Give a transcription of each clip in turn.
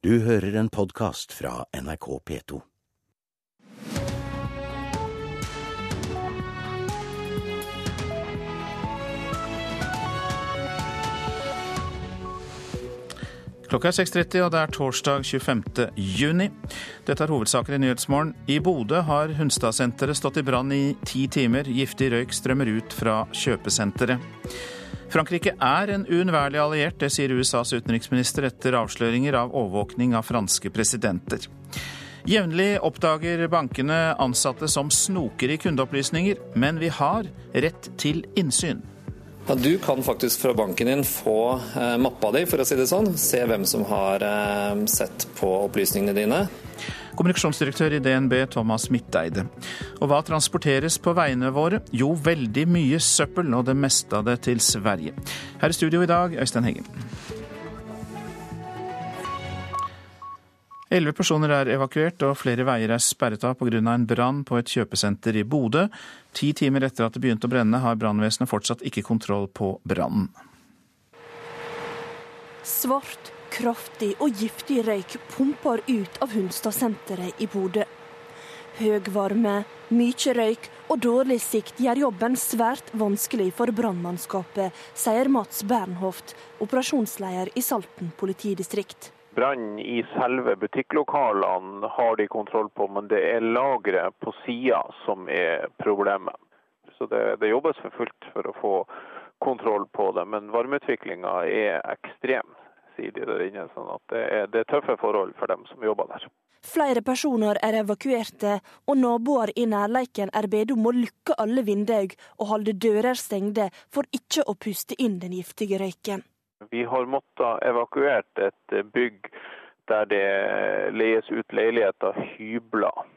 Du hører en podkast fra NRK P2. Klokka er 6.30, og det er torsdag 25. juni. Dette er hovedsaker i Nyhetsmorgen. I Bodø har Hunstadsenteret stått i brann i ti timer. Giftig røyk strømmer ut fra kjøpesenteret. Frankrike er en uunnværlig alliert, det sier USAs utenriksminister etter avsløringer av overvåkning av franske presidenter. Jevnlig oppdager bankene ansatte som snoker i kundeopplysninger, men vi har rett til innsyn. Ja, du kan faktisk fra banken din få eh, mappa di, for å si det sånn. Se hvem som har eh, sett på opplysningene dine. Kommunikasjonsdirektør i DNB Thomas Midteide. Og hva transporteres på veiene våre? Jo, veldig mye søppel, og det meste av det til Sverige. Her i studio i dag, Øystein Heggen. Elleve personer er evakuert, og flere veier er sperret av pga. en brann på et kjøpesenter i Bodø. Ti timer etter at det begynte å brenne, har brannvesenet fortsatt ikke kontroll på brannen. Svart, kraftig og giftig røyk pumper ut av Hunstadsenteret i Bodø. Høy varme, mye røyk og dårlig sikt gjør jobben svært vanskelig for brannmannskapet, sier Mats Bernhoft, operasjonsleder i Salten politidistrikt. Brann i selve butikklokalene har de kontroll på, men det er lageret på sida som er problemet. Så det, det, jobbes for fullt for å få kontroll på det. Men varmeutviklinga er ekstrem, sier der inne. sånn at det er, det er tøffe forhold for dem som jobber der. Flere personer er evakuerte, og naboer i nærleiken er bedt om å lukke alle vinduer og holde dører stengte for ikke å puste inn den giftige røyken. Vi har måttet evakuert et bygg der det leies ut leiligheter, hybler.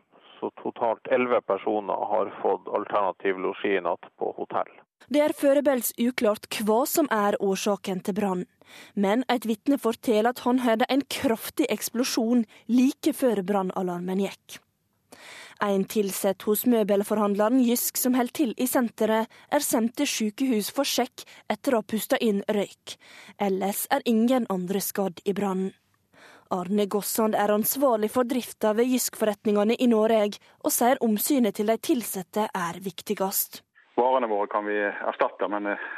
Så totalt elleve personer har fått alternativ losji i natt på hotell. Det er foreløpig uklart hva som er årsaken til brannen. Men et vitne forteller at han hørte en kraftig eksplosjon like før brannalarmen gikk. En tilsatt hos møbelforhandleren Jysk som holder til i senteret, er sendt til sykehus for sjekk etter å ha pusta inn røyk. Ellers er ingen andre skadd i brannen. Arne Gossand er ansvarlig for drifta ved Jysk-forretningene i Norge, og sier omsynet til de ansatte er viktigst. Varene våre kan vi erstatte, men eh,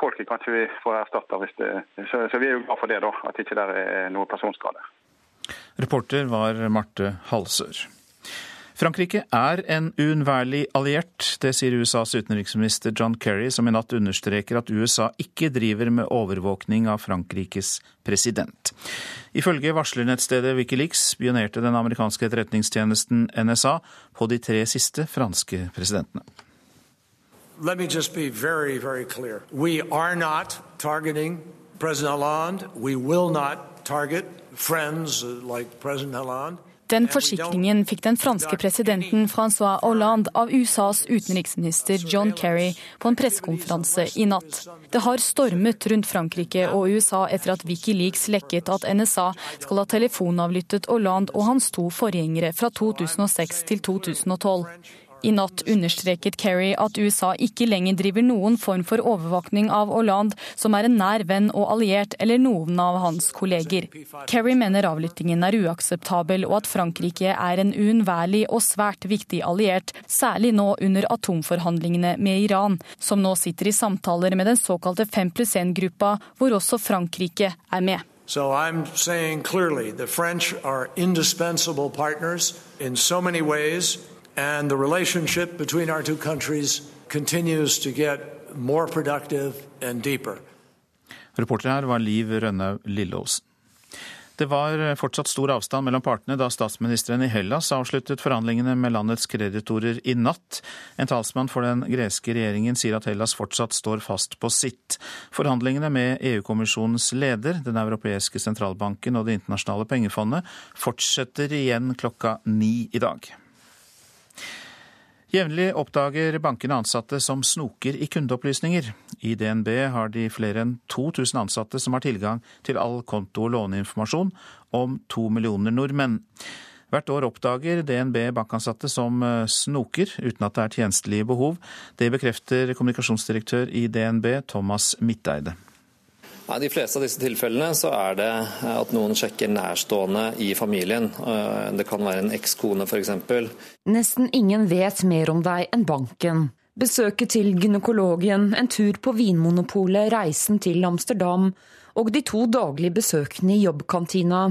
folket kan ikke vi få erstatta. Så, så, vi er jo glad for det, da, at ikke det er noe personskade. Reporter var Marte Halsør. Frankrike er en uunnværlig alliert. Det sier USAs utenriksminister John Kerry, som i natt understreker at USA ikke driver med overvåkning av Frankrikes president. Ifølge varslernettstedet Wikileaks spionerte den amerikanske etterretningstjenesten NSA på de tre siste franske presidentene. Let me just be very, very clear. We are not targeting President Hollande. We will not target friends like President Hollande. Den forsikringen fikk den franske presidenten Francois Hollande av USAs utenriksminister John Kerry på en pressekonferanse i natt. Det har stormet rundt Frankrike og USA etter at Wikileaks lekket at NSA skal ha telefonavlyttet Hollande og hans to forgjengere fra 2006 til 2012. I natt understreket Kerry at USA ikke lenger driver noen form for overvåkning av Hollande, som er en nær venn og alliert, eller noen av hans kolleger. Kerry mener avlyttingen er uakseptabel, og at Frankrike er en uunnværlig og svært viktig alliert, særlig nå under atomforhandlingene med Iran, som nå sitter i samtaler med den såkalte 5 pluss 1-gruppa, hvor også Frankrike er med. So I'm saying clearly the French are indispensable partners in so many ways. And the relationship between our two countries continues to get more productive and deeper. Reporter her var Liv Rønnaug Lilleåsen. Det var fortsatt stor avstand mellom partene da statsministeren i Hellas avsluttet forhandlingene med landets kreditorer i natt. En talsmann for den greske regjeringen sier at Hellas fortsatt står fast på sitt. Forhandlingene med EU-kommisjonens leder, Den europeiske sentralbanken og Det internasjonale pengefondet fortsetter igjen klokka ni i dag. Jevnlig oppdager bankene ansatte som snoker i kundeopplysninger. I DNB har de flere enn 2000 ansatte som har tilgang til all konto- og låneinformasjon om to millioner nordmenn. Hvert år oppdager DNB bankansatte som eh, snoker, uten at det er tjenestelige behov. Det bekrefter kommunikasjonsdirektør i DNB, Thomas Midteide. I de fleste av disse tilfellene så er det at noen sjekker nærstående i familien. Det kan være en ekskone f.eks. Nesten ingen vet mer om deg enn banken. Besøket til gynekologen, en tur på Vinmonopolet, reisen til Amsterdam og de to daglige besøkene i jobbkantina.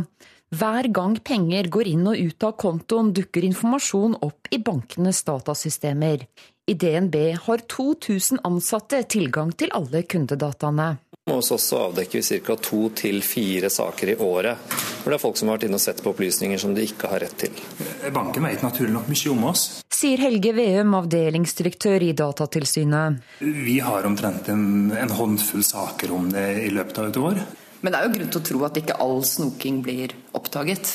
Hver gang penger går inn og ut av kontoen, dukker informasjon opp i bankenes datasystemer. I DNB har 2000 ansatte tilgang til alle kundedataene. Hos oss avdekker vi ca. to til fire saker i året, hvor det er folk som har vært inne og sett på opplysninger som de ikke har rett til. Banken vet naturlig nok mye om oss. Sier Helge Veum, avdelingsdirektør i Datatilsynet. Vi har omtrent en, en håndfull saker om det i løpet av et år. Men det er jo grunn til å tro at ikke all snoking blir oppdaget?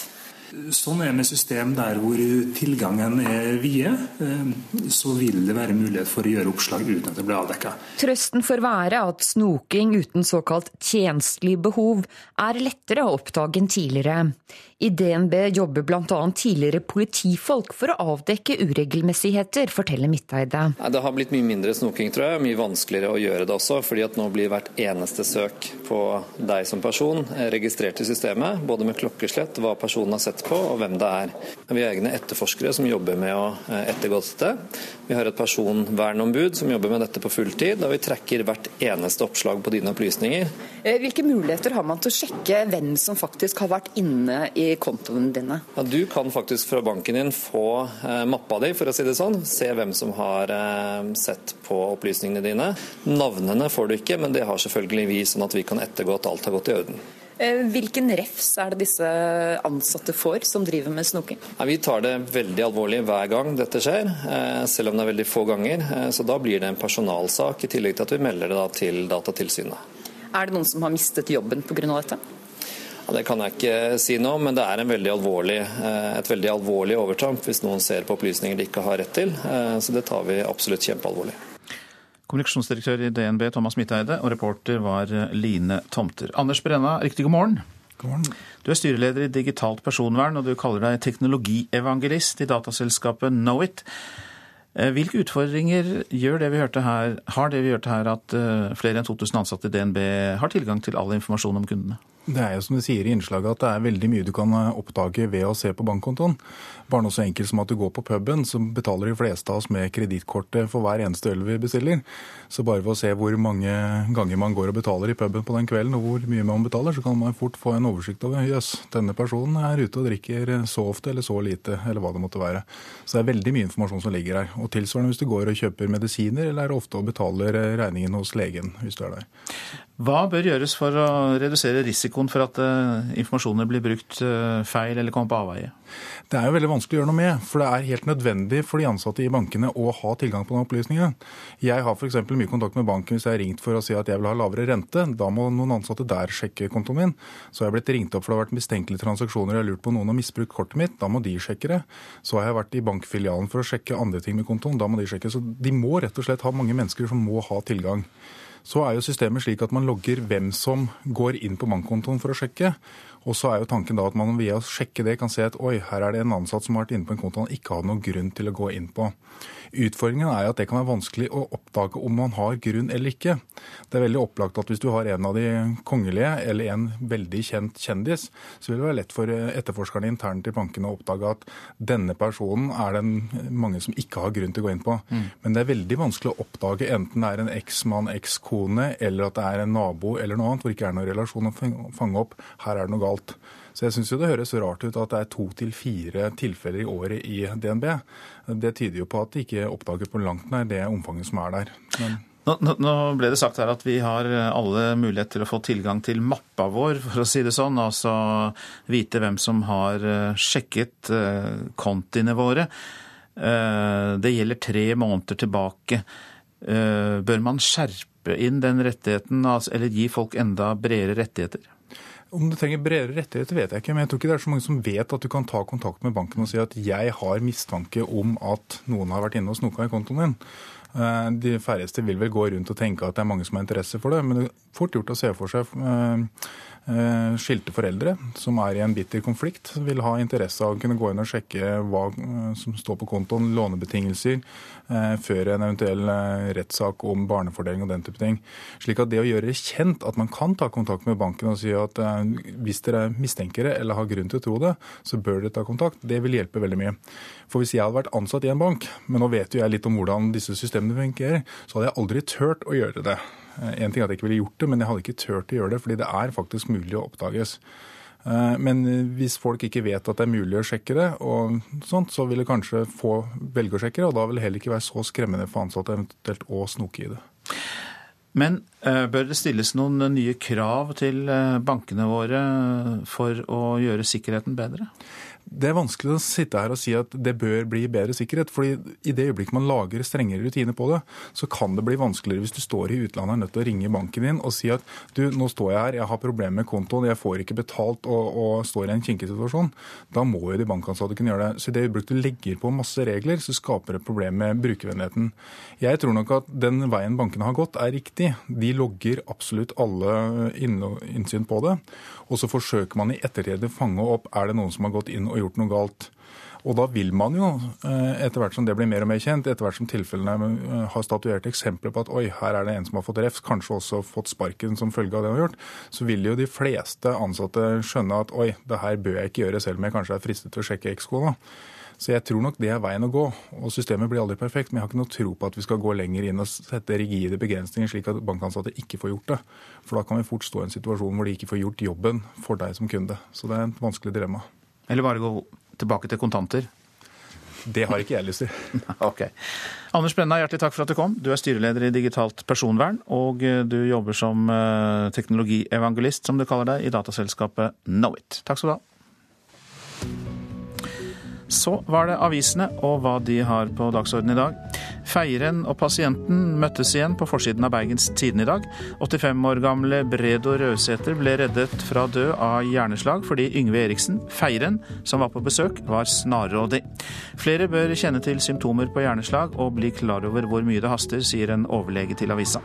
Sånn er med system der hvor tilgangen er vide, eh, så vil det være mulighet for å gjøre oppslag uten at det blir avdekka. Trøsten får være at snoking uten såkalt tjenstlig behov er lettere å oppdage enn tidligere. I DNB jobber bl.a. tidligere politifolk for å avdekke uregelmessigheter, forteller Midteide. Det har blitt mye mindre snoking, tror jeg. Mye vanskeligere å gjøre det også. fordi at nå blir hvert eneste søk på deg som person registrert i systemet. Både med klokkeslett, hva personen har sett på og hvem det er. Vi har egne etterforskere som jobber med å eh, ettergå dette. Vi har et personvernombud som jobber med dette på fulltid, og vi trekker hvert eneste oppslag på dine opplysninger. Eh, hvilke muligheter har man til å sjekke hvem som faktisk har vært inne i kontoene dine? Ja, du kan faktisk fra banken din få eh, mappa di, for å si det sånn. Se hvem som har eh, sett på opplysningene dine. Navnene får du ikke, men det har selvfølgelig vi, sånn at vi kan ettergå at alt har gått i orden. Eh, hvilken refs er det disse ansatte får som driver med snoking? Vi tar det veldig alvorlig hver gang dette skjer, eh, selv om det er veldig få ganger. Eh, så da blir det en personalsak, i tillegg til at vi melder det til Datatilsynet. Er det noen som har mistet jobben pga. dette? Ja, det kan jeg ikke si om, men det er veldig alvorlig, et veldig alvorlig overtramp hvis noen ser på opplysninger de ikke har rett til. Så det tar vi absolutt kjempealvorlig. Kommunikasjonsdirektør i DNB Thomas Midteide, og reporter var Line Tomter. Anders Brenna, riktig god morgen. God morgen. Du er styreleder i Digitalt personvern, og du kaller deg teknologievangelist i dataselskapet Knowit. Eh, hvilke utfordringer det her, har det vi hørte her, at eh, flere enn 2000 ansatte i DNB har tilgang til all informasjon om kundene? Det er jo som du sier i innslaget at det er veldig mye du kan eh, oppdage ved å se på bankkontoen. Bare noe så enkelt som at du går på puben, så betaler de fleste av oss med kredittkortet for hver eneste øl vi bestiller. Så bare ved å se hvor mange ganger man går og betaler i puben på den kvelden, og hvor mye man betaler, så kan man fort få en oversikt over jøss, denne personen er ute og drikker så ofte eller så lite, eller hva det måtte være. Så det er veldig mye informasjon som ligger her. Og tilsvarende hvis du går og kjøper medisiner, eller er ofte og betaler regningen hos legen hvis du er der. Hva bør gjøres for å redusere risikoen for at uh, informasjoner blir brukt uh, feil eller kommer på avveie? Det er jo veldig vanskelig å gjøre noe med, for det er helt nødvendig for de ansatte i bankene å ha tilgang på den opplysningene. Jeg har f.eks. mye kontakt med banken hvis jeg har ringt for å si at jeg vil ha lavere rente. Da må noen ansatte der sjekke kontoen min. Så har jeg blitt ringt opp for det har vært mistenkelige transaksjoner, jeg har lurt på noen har misbrukt kortet mitt. Da må de sjekke det. Så har jeg vært i bankfilialen for å sjekke andre ting med kontoen. Da må de sjekke. Så de må rett og slett ha mange mennesker som må ha tilgang. Så er jo systemet slik at man logger hvem som går inn på bankkontoen for å sjekke. Og så er jo tanken da at man via å sjekke det kan se at oi, her er det en ansatt som har vært inne på en konto han ikke hadde noen grunn til å gå inn på. Utfordringen er at det kan være vanskelig å oppdage om man har grunn eller ikke. Det er veldig opplagt at hvis du har en av de kongelige eller en veldig kjent kjendis, så vil det være lett for etterforskerne internt i bankene å oppdage at denne personen er det mange som ikke har grunn til å gå inn på. Mm. Men det er veldig vanskelig å oppdage enten det er en eksmann, ekskone, eller at det er en nabo eller noe annet hvor det ikke er noen relasjon å fange opp. Her er det noe galt galt. Så jeg syns det høres rart ut at det er to til fire tilfeller i året i DNB. Det tyder jo på at de ikke oppdager på langt nær det omfanget som er der. Men nå, nå, ble det sagt her at vi har alle mulighet til å få tilgang til mappa vår, for å si det sånn. Altså vite hvem som har eh, sjekket eh, kontiene våre. Eh, det gjelder tre måneder tilbake. Bør man skjerpe inn den rettigheten, altså, eller gi folk enda bredere rettigheter? Om du trenger bredere rettigheter, vet jeg ikke. Men jeg tror ikke det er så mange som vet at du kan ta kontakt med banken og si at jeg har mistanke om at noen har vært inne og snoka i kontoen din. Eh, de færreste vil vel gå rundt og tenke at det er mange som har interesse for det, men det er fort gjort å se for seg eh, Eh, skilte foreldre som er i en bitter konflikt, vil ha interesse av å kunne gå inn og sjekke hva som står på kontoen, lånebetingelser, før en eventuell rettssak om barnefordeling og den type ting. Slik at det å gjøre det kjent at man kan ta kontakt med banken og si at hvis dere mistenker det eller har grunn til å tro det, så bør dere ta kontakt, det vil hjelpe veldig mye. For hvis jeg hadde vært ansatt i en bank, men nå vet jo jeg litt om hvordan disse systemene fungerer, så hadde jeg aldri turt å gjøre det. Eh, en ting er at jeg ikke ville gjort det, men jeg hadde ikke turt å gjøre det, fordi det er faktisk mulig å oppdages. Eh, men hvis folk ikke vet at det er mulig å sjekke det, sånt, så vil det kanskje få velge å sjekke det, og da vil det heller ikke være så skremmende for ansatte eventuelt å snoke i det. Men eh, bør det stilles noen nye krav til bankene våre for å gjøre sikkerheten bedre? Det er vanskelig å sitte her og si at det bør bli bedre sikkerhet. fordi i det øyeblikket man lager strengere rutiner på det, så kan det bli vanskeligere hvis du står i utlandet og er nødt til å ringe banken din og si at du, nå står jeg her, jeg har problemer med kontoen, jeg får ikke betalt og, og står i en kinkig situasjon. Da må jo de bankansatte kunne gjøre det. Så i det øyeblikket du legger på masse regler, så skaper det problem med brukervennligheten. Jeg tror nok at den veien bankene har gått, er riktig. De logger absolutt alle innsyn på det. Og så forsøker man i ettertid å fange opp er det noen som har gått inn og gjort noe galt. Og da vil man jo, eh, etter hvert som det blir mer og mer kjent, etter hvert som tilfellene eh, har statuert eksempler på at oi, her er det en som har fått refs, kanskje også fått sparken som følge av det han har gjort, så vil jo de fleste ansatte skjønne at oi, det her bør jeg ikke gjøre, selv om jeg kanskje er fristet til å sjekke ekskoene. Så jeg tror nok det er veien å gå. Og systemet blir aldri perfekt, men jeg har ikke noe tro på at vi skal gå lenger inn og sette rigide begrensninger, slik at bankansatte ikke får gjort det. For da kan vi fort stå i en situasjon hvor de ikke får gjort jobben for deg som kunde. Så det er et vanskelig dilemma. Eller bare gå tilbake til kontanter? Det har ikke jeg lyst til. ok. Anders Brenna, hjertelig takk for at du kom. Du er styreleder i Digitalt personvern, og du jobber som eh, teknologievangelist, som du kaller deg, i dataselskapet Knowit. Takk skal du ha. Så var det avisene og hva de har på dagsordenen i dag. Feiren og pasienten møttes igjen på forsiden av Bergens Tidende i dag. 85 år gamle Bredo Rødsæter ble reddet fra død av hjerneslag fordi Yngve Eriksen, Feiren, som var på besøk, var snarrådig. Flere bør kjenne til symptomer på hjerneslag og bli klar over hvor mye det haster, sier en overlege til avisa.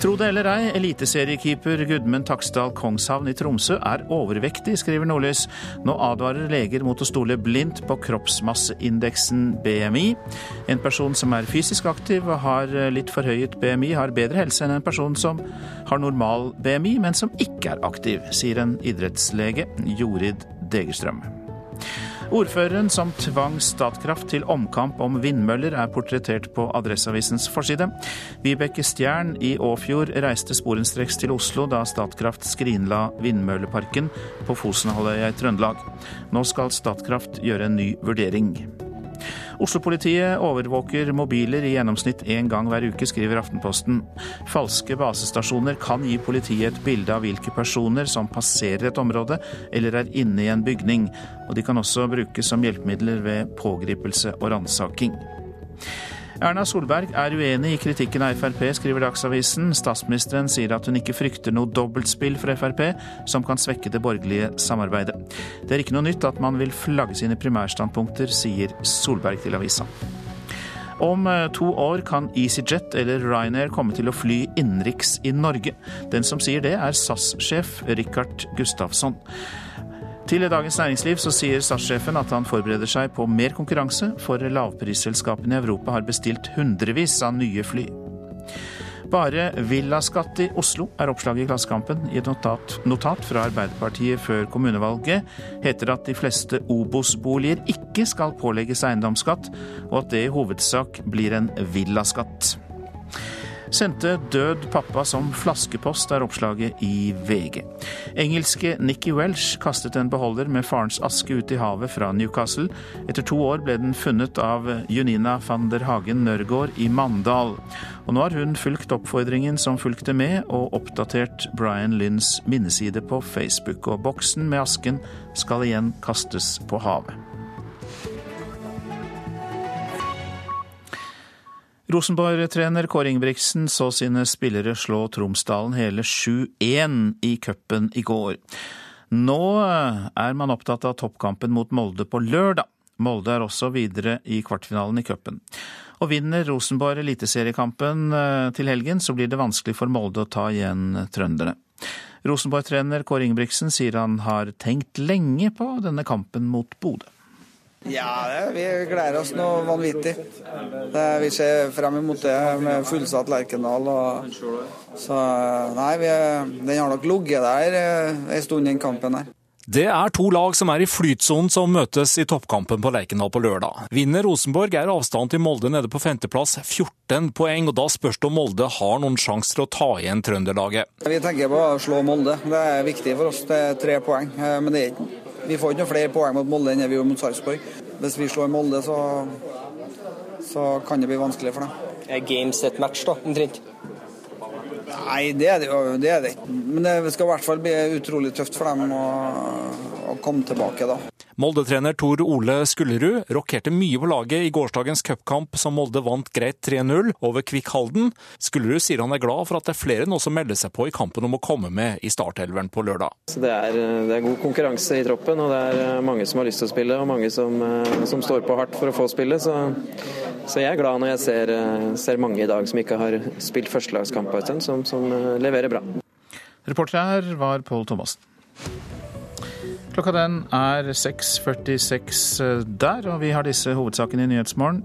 Tro det eller ei, eliteseriekeeper Gudmund Taksdal Kongshavn i Tromsø er overvektig, skriver Nordlys. Nå advarer leger mot å stole blindt på kroppsmasseindeksen BMI. En person som er fysisk aktiv og har litt forhøyet BMI, har bedre helse enn en person som har normal BMI, men som ikke er aktiv, sier en idrettslege, Jorid Degerstrøm. Ordføreren som tvang Statkraft til omkamp om vindmøller, er portrettert på Adresseavisens forside. Vibeke Stjern i Åfjord reiste sporenstreks til Oslo da Statkraft skrinla vindmølleparken på Fosenhalvøya i Trøndelag. Nå skal Statkraft gjøre en ny vurdering. Oslo-politiet overvåker mobiler i gjennomsnitt én gang hver uke, skriver Aftenposten. Falske basestasjoner kan gi politiet et bilde av hvilke personer som passerer et område eller er inne i en bygning, og de kan også brukes som hjelpemidler ved pågripelse og ransaking. Erna Solberg er uenig i kritikken av Frp, skriver Dagsavisen. Statsministeren sier at hun ikke frykter noe dobbeltspill fra Frp som kan svekke det borgerlige samarbeidet. Det er ikke noe nytt at man vil flagge sine primærstandpunkter, sier Solberg til avisa. Om eh, to år kan EasyJet eller Ryanair komme til å fly innenriks i Norge. Den som sier det, er SAS-sjef Richard Gustafsson. Til Dagens Næringsliv så sier statssjefen at han forbereder seg på mer konkurranse, for lavprisselskapene i Europa har bestilt hundrevis av nye fly. Bare villaskatt i Oslo er oppslaget i Klassekampen. I et notat, notat, fra Arbeiderpartiet før kommunevalget heter det at de fleste Obos-boliger ikke skal pålegges eiendomsskatt, og at det i hovedsak blir en villaskatt. Sendte død pappa som flaskepost, er oppslaget i VG. Engelske Nikki Welsh kastet en beholder med farens aske ut i havet fra Newcastle. Etter to år ble den funnet av Junina van der Hagen Nørgaard i Mandal. Og nå har hun fulgt oppfordringen som fulgte med, og oppdatert Brian Lynns minneside på Facebook. Og boksen med asken skal igjen kastes på havet. Rosenborg-trener Kåre Ingebrigtsen så sine spillere slå Tromsdalen hele 7-1 i cupen i går. Nå er man opptatt av toppkampen mot Molde på lørdag. Molde er også videre i kvartfinalen i cupen. Og vinner Rosenborg eliteseriekampen eh, til helgen, så blir det vanskelig for Molde å ta igjen trønderne. Rosenborg-trener Kåre Ingebrigtsen sier han har tenkt lenge på denne kampen mot Bodø. Ja, vi gleder oss noe vanvittig. Vi ser frem imot det med fullsatt Lerkendal. så nei, vi, den har nok ligget der en stund, den kampen her. Det er to lag som er i flytsonen som møtes i toppkampen på Lerkendal på lørdag. Vinner Rosenborg er avstanden til Molde nede på femteplass 14 poeng, og da spørs det om Molde har noen sjanse til å ta igjen trønderlaget. Vi tenker på å slå Molde, det er viktig for oss. Det er tre poeng. Men det er ikke vi får ikke noen flere poeng mot Molde enn vi gjorde mot Sarpsborg. Hvis vi slår Molde, så, så kan det bli vanskelig for dem. Er games et match, da, omtrent? Nei, det er det jo det er det. Men det skal i hvert fall bli utrolig tøft for dem å, å komme tilbake da. Molde-trener Tor Ole Skullerud rokerte mye på laget i gårsdagens cupkamp som Molde vant greit 3-0 over Kvikk Halden. Skullerud sier han er glad for at det er flere nå som melder seg på i kampen om å komme med i startelveren på lørdag. Det er, det, er, god konkurranse i troppen, og det er eh, mange som har lyst til å spille og mange som, eh, som står på hardt for å få spille. Så, så jeg er glad når jeg ser, eh, ser, mange i dag som ikke har spilt førstelagskamp på en stund, som, som leverer bra. Reporter her var Pål Thomassen. Klokka den er 6.46 eh, der, og vi har disse hovedsakene i Nyhetsmorgen.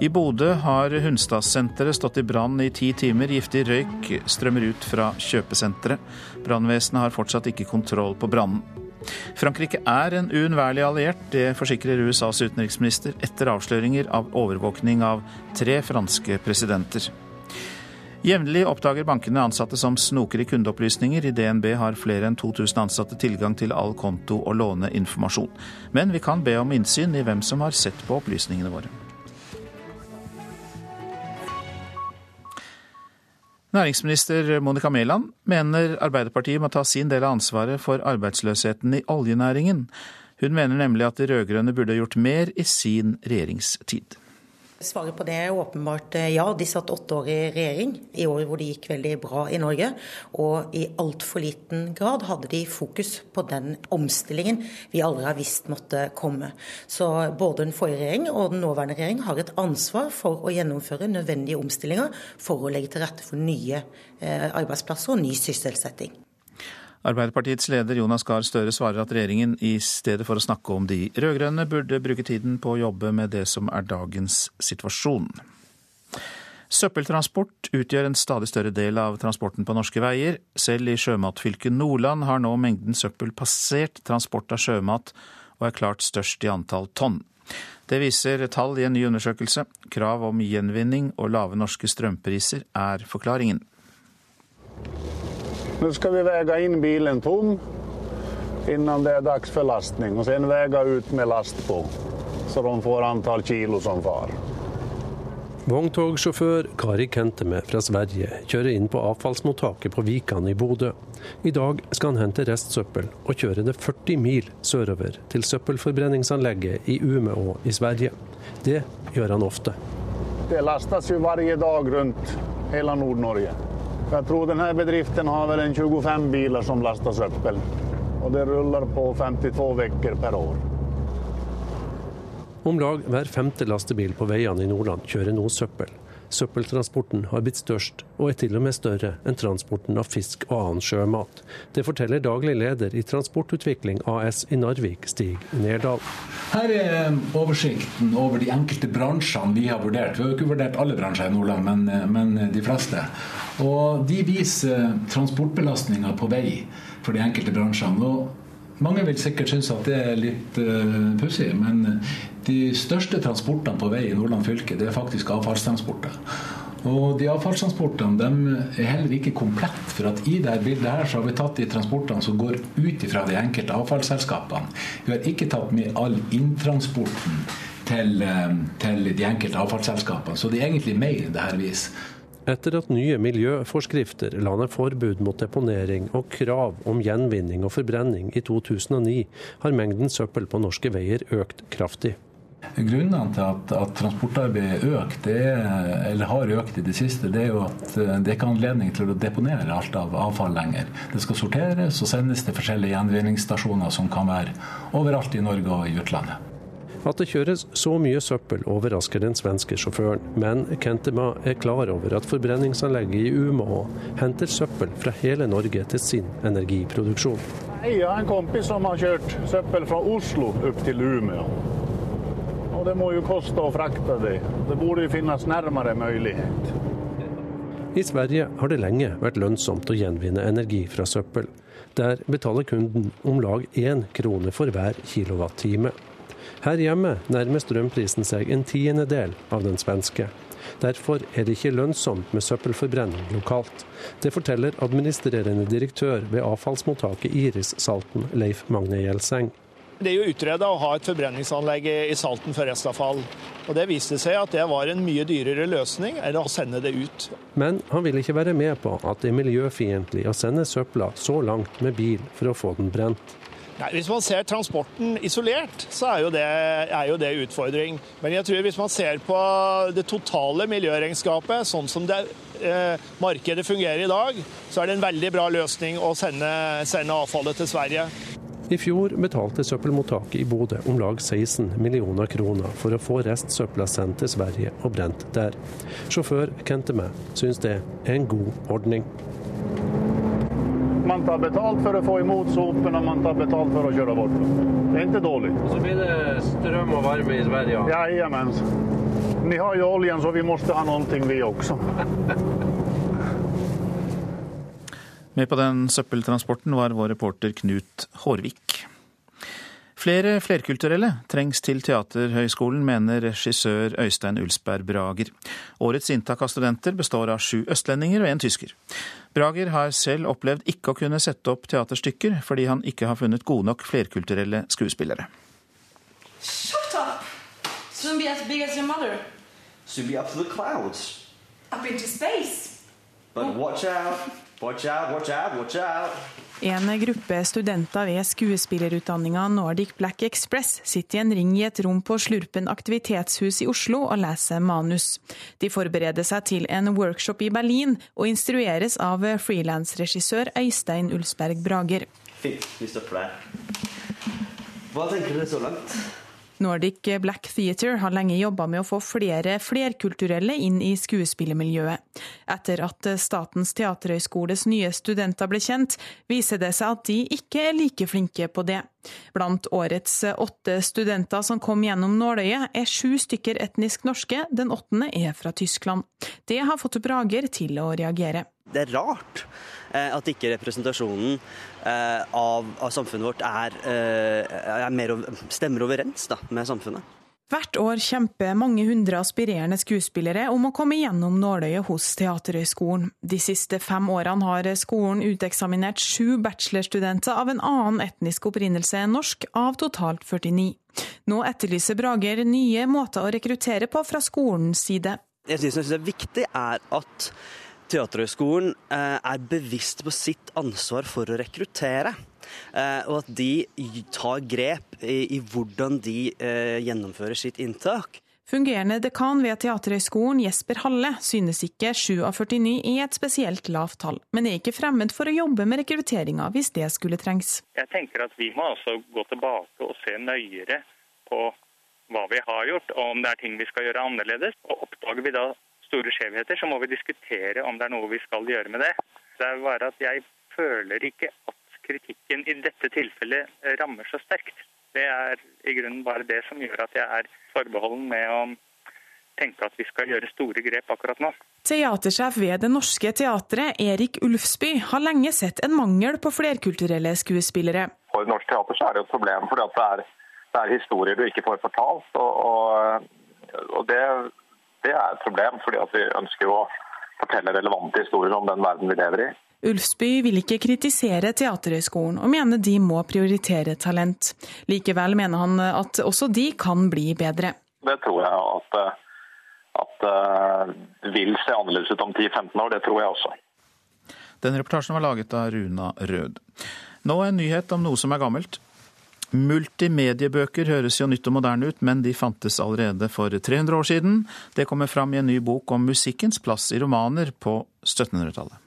I Bodø har Hunstadsenteret stått i brann i ti timer. Giftig røyk strømmer ut fra kjøpesenteret. Brannvesenet har fortsatt ikke kontroll på brannen. Frankrike er en uunnværlig alliert, det forsikrer USAs utenriksminister etter avsløringer av overvåkning av tre franske presidenter. Jevnlig oppdager bankene ansatte som snoker i kundeopplysninger. I DNB har flere enn 2000 ansatte tilgang til all konto- og låneinformasjon. Men vi kan be om innsyn i hvem som har sett på opplysningene våre. Næringsminister Monica Mæland mener Arbeiderpartiet må ta sin del av ansvaret for arbeidsløsheten i oljenæringen. Hun mener nemlig at de rød-grønne burde gjort mer i sin regjeringstid. Svaret på det er åpenbart eh, ja. De satt åtte år i regjering, i år hvor det gikk veldig bra i Norge. Og i altfor liten grad hadde de fokus på den omstillingen vi aldri har visst måtte komme. Så både den forrige regjering og den nåværende regjering har et ansvar for å gjennomføre nødvendige omstillinger for å legge til rette for nye eh, arbeidsplasser og ny sysselsetting. Arbeiderpartiets leder Jonas Gahr Støre svarer at regjeringen i stedet for å snakke om de rød-grønne, burde bruke tiden på å jobbe med det som er dagens situasjon. Søppeltransport utgjør en stadig større del av transporten på norske veier. Selv i sjømatfylket Nordland har nå mengden søppel passert transport av sjømat, og er klart størst i antall tonn. Det viser tall i en ny undersøkelse. Krav om gjenvinning og lave norske strømpriser er forklaringen. Nu ska vi väga in bilen tom innan det är dags för lastning och sen väga ut med last på så de får antall kilo som far. Vogntogsjåfør Kari Kenteme fra Sverige kjører inn på avfallsmottaket på Vikan i Bodø. I dag skal han hente restsøppel og kjøre det 40 mil sørover til søppelforbrenningsanlegget i Umeå i Sverige. Det gjør han ofte. Det lastes jo hver dag rundt hele Nord-Norge. Jeg tror denne bedriften har vel en 25 biler som laster søppel. Og det ruller på 52 uker per år. Om lag hver femte lastebil på veiene i Nordland kjører nå søppel. Søppeltransporten har blitt størst, og er til og med større enn transporten av fisk og annen sjømat. Det forteller daglig leder i Transportutvikling AS i Narvik, Stig Nerdal. Her er oversikten over de enkelte bransjene vi har vurdert. Vi har jo ikke vurdert alle bransjer i Nordland, men, men de fleste. Og de viser transportbelastninga på vei for de enkelte bransjene. Og mange vil sikkert synes at det er litt uh, pussig, men de største transportene på vei i Nordland fylke, det er faktisk avfallstransporter. Og de avfallstransportene de er heller ikke komplett. For at i dette bildet her så har vi tatt de transportene som går ut fra de enkelte avfallsselskapene. Vi har ikke tatt med all inntransporten til, eh, til de enkelte avfallsselskapene. Så det er egentlig mer enn det her viser. Etter at nye miljøforskrifter la ned forbud mot deponering og krav om gjenvinning og forbrenning i 2009, har mengden søppel på norske veier økt kraftig. Grunnene til at, at transportarbeidet økt, er, har økt i det siste, det er jo at det det er ikke anledning til å deponere alt av avfall lenger. Det skal sorteres og sendes til forskjellige gjenvinningsstasjoner som kan være overalt i Norge og i utlandet. At det kjøres så mye søppel overrasker den svenske sjåføren, men Kentema er klar over at forbrenningsanlegget i Umeå henter søppel fra hele Norge til sin energiproduksjon. Jeg har en kompis som har kjørt søppel fra Oslo opp til Umeå. Og det må jo koste å frakte det. Det burde jo finnes nærmere mulighet. I Sverige har det lenge vært lønnsomt å gjenvinne energi fra søppel. Der betaler kunden om lag én krone for hver kilowattime. Her hjemme nærmer strømprisen seg en tiendedel av den svenske. Derfor er det ikke lønnsomt med søppelforbrenning lokalt. Det forteller administrerende direktør ved avfallsmottaket Iris Salten, Leif Magne Gjelseng. Det er jo utreda å ha et forbrenningsanlegg i Salten for restavfall. Og Det viste seg at det var en mye dyrere løsning enn å sende det ut. Men han vil ikke være med på at det er miljøfiendtlig å sende søpla så langt med bil for å få den brent. Nei, Hvis man ser transporten isolert, så er jo, det, er utfordring. Men jeg tror hvis man ser på det totale miljøregnskapet, sånn som det, eh, markedet fungerer i dag, så er det en veldig bra løsning å sende, sende avfallet til Sverige. I fjor betalte søppelmottaket i Bodø om lag 16 millioner kroner for å få restsøpla sendt til Sverige og brent der. Sjåfør Kenteme syns det er en god ordning. Man tar betalt for å få imot sopen, og man tar betalt for å kjøre bort. Det er ikke dårlig. Og Så blir det strøm og varme i Sverige? Jajamens. Ni har jo oljen, så vi må ha noe, vi også. Med på den søppeltransporten var vår reporter Knut Hårvik. Flere flerkulturelle trengs til Teaterhøgskolen, mener regissør Øystein Ulsberg Brager. Årets inntak av studenter består av sju østlendinger og en tysker. Brager har selv opplevd ikke å kunne sette opp teaterstykker fordi han ikke har funnet gode nok flerkulturelle skuespillere. Shut up! Soon be as big as your mother. Soon be up to the clouds. Up into space. But watch out, watch out, watch out, watch out. En gruppe studenter ved skuespillerutdanninga Nordic Black Express sitter i en ring i et rom på Slurpen aktivitetshus i Oslo og leser manus. De forbereder seg til en workshop i Berlin og instrueres av frilansregissør Øystein Ulsberg Brager. Fint, vi stopper der. Hva tenker dere så langt? Nordic Black Theatre har lenge jobba med å få flere flerkulturelle inn i skuespillermiljøet. Etter at Statens teaterhøgskoles nye studenter ble kjent, viser det seg at de ikke er like flinke på det. Blant årets åtte studenter som kom gjennom nåløyet, er sju stykker etnisk norske, den åttende er fra Tyskland. Det har fått Brager til å reagere. Det er rart eh, at ikke representasjonen eh, av, av, samfunnet vårt er, eh, er mer, stemmer overens da, med samfunnet. Hvert år kjemper mange hundre aspirerende skuespillere om å komme gjennom nåløyet hos Teaterhøgskolen. De siste fem årene har skolen uteksaminert sju bachelorstudenter av en annen etnisk opprinnelse enn norsk, av totalt 49. Nå etterlyser Brager nye måter å rekruttere på fra skolens side. Jeg synes det er viktig, er at Teaterhøgskolen eh, er bevisst på sitt ansvar for å rekruttere. Eh, og at de tar grep i, hvordan de eh, gjennomfører sitt inntak. Fungerende dekan ved Teaterhøgskolen, Jesper Halle, synes ikke 7 av 49 er et spesielt lavt tall, men er ikke fremmed for å jobbe med rekrutteringa hvis det skulle trengs. Jeg tenker at vi må altså gå tilbake og se nøyere på hva vi har gjort, og om det er ting vi skal gjøre annerledes. Og Oppdager vi da store skjevheter, så må vi diskutere om det er noe vi skal gjøre med det. Det er bare at jeg føler ikke at kritikken i dette tilfellet rammer så sterkt. Det er i grunnen bare det som gjør at jeg er forbeholden med å tenke at vi skal gjøre store grep akkurat nå. Teatersjef ved Det Norske Teatret, Erik Ulfsby, har lenge sett en mangel på flerkulturelle skuespillere. For Norsk Teater så er det et problem, fordi det er, det er historier du ikke får fortalt. og, og, og det det er et problem, fordi vi ønsker å fortelle relevante historier om den verden vi lever i. Ulfsby vil ikke kritisere Teaterhøgskolen, og mener de må prioritere talent. Likevel mener han at også de kan bli bedre. Det tror jeg at, at det eh, vil se annerledes ut om 10-15 år. Det tror jeg også. Den reportasjen var laget av Runa Rød. Nå en nyhet om noe som er gammelt. Multimediebøker høres jo nytt og moderne ut, men de fantes allerede for 300 år siden. Det kommer fram i en ny bok om musikkens plass i romaner på 1700-tallet.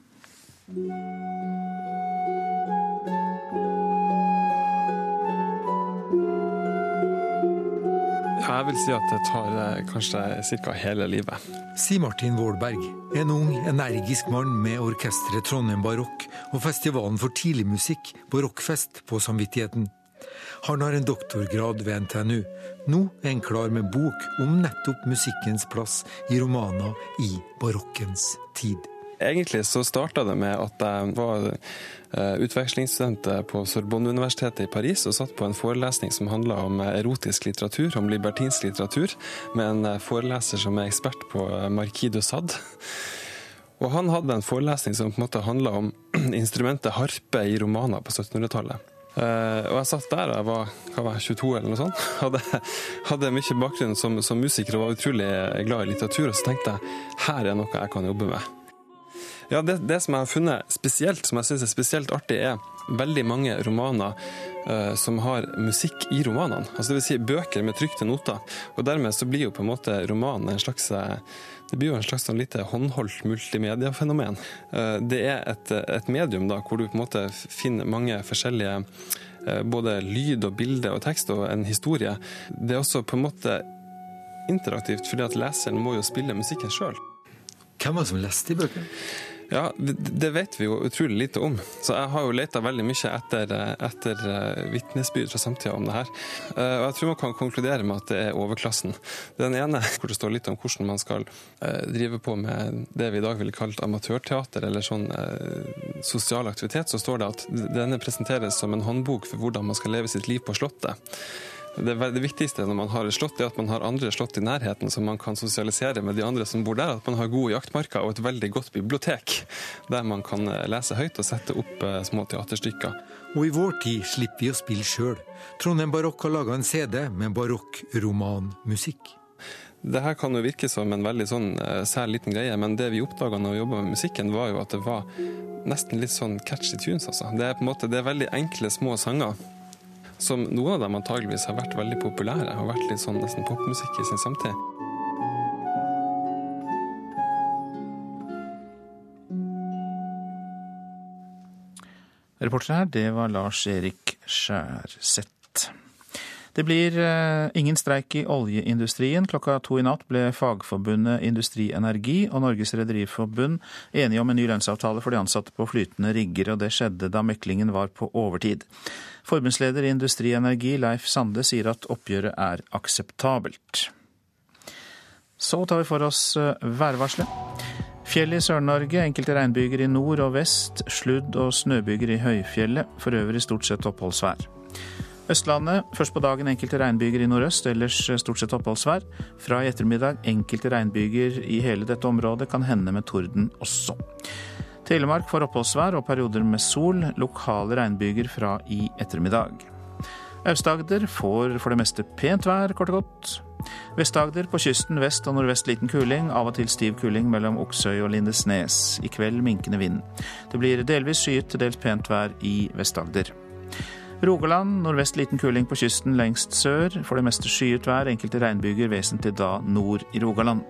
Jeg vil si at det tar eh, kanskje ca. hele livet. Sier Martin Vålberg, en ung, energisk mann med orkesteret Trondheim Barokk og festivalen for tidligmusikk rockfest på samvittigheten. Han har en doktorgrad ved NTNU. Nå er han klar med bok om nettopp musikkens plass i romaner i barokkens tid. Egentlig så starta det med at jeg var eh, utvekslingsstudent på Sorbonne-universitetet i Paris og satt på en forelesning som handla om erotisk litteratur, om libertinsk litteratur, med en eh, foreleser som er ekspert på eh, Marquis de Sade. Og han hadde en forelesning som på en måte handla om instrumentet harpe i romaner på 1700-tallet. Og jeg satt der, jeg var, var 22 eller noe sånt, hadde, hadde mye bakgrunn som, som musiker og var utrolig glad i litteratur. Og så tenkte jeg her er noe jeg kan jobbe med. Ja, det, det, som jeg har funnet spesielt, som jeg syns er spesielt artig, er veldig mange romaner uh, som har musikk i romanene. Altså vil si bøker med trykte noter. Og dermed så blir jo på en måte romanen en slags eh, det blir jo en slags sånn lite håndholdt multimediafenomen. Uh, det er et, et, medium da, hvor du på en måte finner mange forskjellige både lyd og bilde og tekst og en historie. Det er også på en måte interaktivt, fordi at leseren må jo spille musikken sjøl. Hvem var det som leste de bøkene? Ja, det vet vi jo utrolig lite om. Så jeg har jo leta veldig mye etter, etter eh, vitnesbyrd fra samtida om det her. Eh, og jeg tror man kan konkludere med at det er overklassen. Den ene hvor det står litt om hvordan man skal eh, drive på med det vi i dag ville kalt amatørteater, eller sånn sosial aktivitet, så står det at denne presenteres som en håndbok for hvordan man skal leve sitt liv på Slottet. Det, det, viktigste når man har et slott, er at man har andre slott i nærheten som man kan sosialisere med de andre som bor der. At man har gode jaktmarker og et veldig godt bibliotek der man kan eh, lese høyt og sette opp eh, små teaterstykker. Og i vår tid slipper vi å spille sjøl. Trondheim Barokk har laga en CD med barokk-romanmusikk. Det her kan jo virke som en veldig sånn uh, sær liten greie, men det vi oppdaga når vi jobba med musikken, var jo at det var nesten litt sånn catchy tunes, altså. Det er på en måte, det er veldig enkle, små sanger som noen av dem antageligvis har vært veldig populære. Har vært litt sånn nesten popmusikk i sin samtid. Reporter her, det var Lars-Erik Skjærseth. Det blir eh, ingen streik i oljeindustrien. Klokka to i natt ble Fagforbundet Industri Energi og Norges Rederiforbund enige om en ny lønnsavtale for de ansatte på flytende rigger, og det skjedde da meklingen var på overtid. Forbundsleder i Industri Energi, Leif Sande, sier at oppgjøret er akseptabelt. Så tar vi for oss eh, værvarselet. Fjell i Sør-Norge, enkelte regnbyger i nord og vest, sludd- og snøbyger i høyfjellet. For øvrig stort sett oppholdsvær. Østlandet først på dagen enkelte regnbyger i nordøst, ellers stort sett oppholdsvær. Fra i ettermiddag enkelte regnbyger i hele dette området, kan hende med torden også. Telemark får oppholdsvær og perioder med sol, lokale regnbyger fra i ettermiddag. Aust-Agder får for det meste pent vær, kort og godt. Vest-Agder på kysten vest og nordvest liten kuling, av og til stiv kuling mellom Oksøy og Lindesnes. I kveld minkende vind. Det blir delvis skyet til dels pent vær i Vest-Agder. Rogaland nordvest liten kuling på kysten lengst sør. For det meste skyet vær, enkelte regnbyger, vesentlig da nord i Rogaland.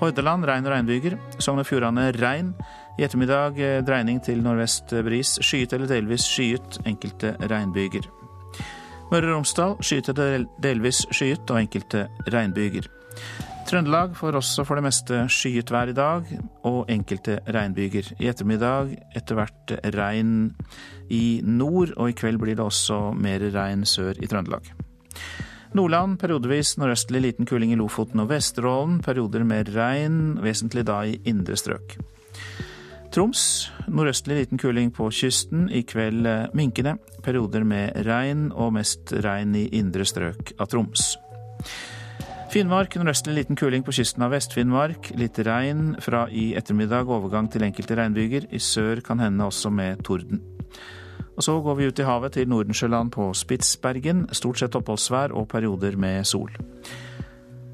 Hordaland regn og regnbyger. Sogn og Fjordane regn. I ettermiddag eh, dreining til nordvest bris. Skyet eller delvis skyet, enkelte regnbyger. Møre og Romsdal skyet eller delvis skyet og enkelte regnbyger. Trøndelag får også for det meste skyet vær i dag, og enkelte regnbyger. I ettermiddag etter hvert regn i nord, og i kveld blir det også mer regn sør i Trøndelag. Nordland periodevis nordøstlig liten kuling i Lofoten og Vesterålen. Perioder med regn, vesentlig da i indre strøk. Troms nordøstlig liten kuling på kysten. I kveld minkende. Perioder med regn og mest regn i indre strøk av Troms. Finnmark nordøstlig liten kuling på kysten av Vest-Finnmark. Litt regn fra i ettermiddag, overgang til enkelte regnbyger. I sør kan hende også med torden. Og Så går vi ut i havet til Nordensjøland på Spitsbergen. Stort sett oppholdsvær og perioder med sol.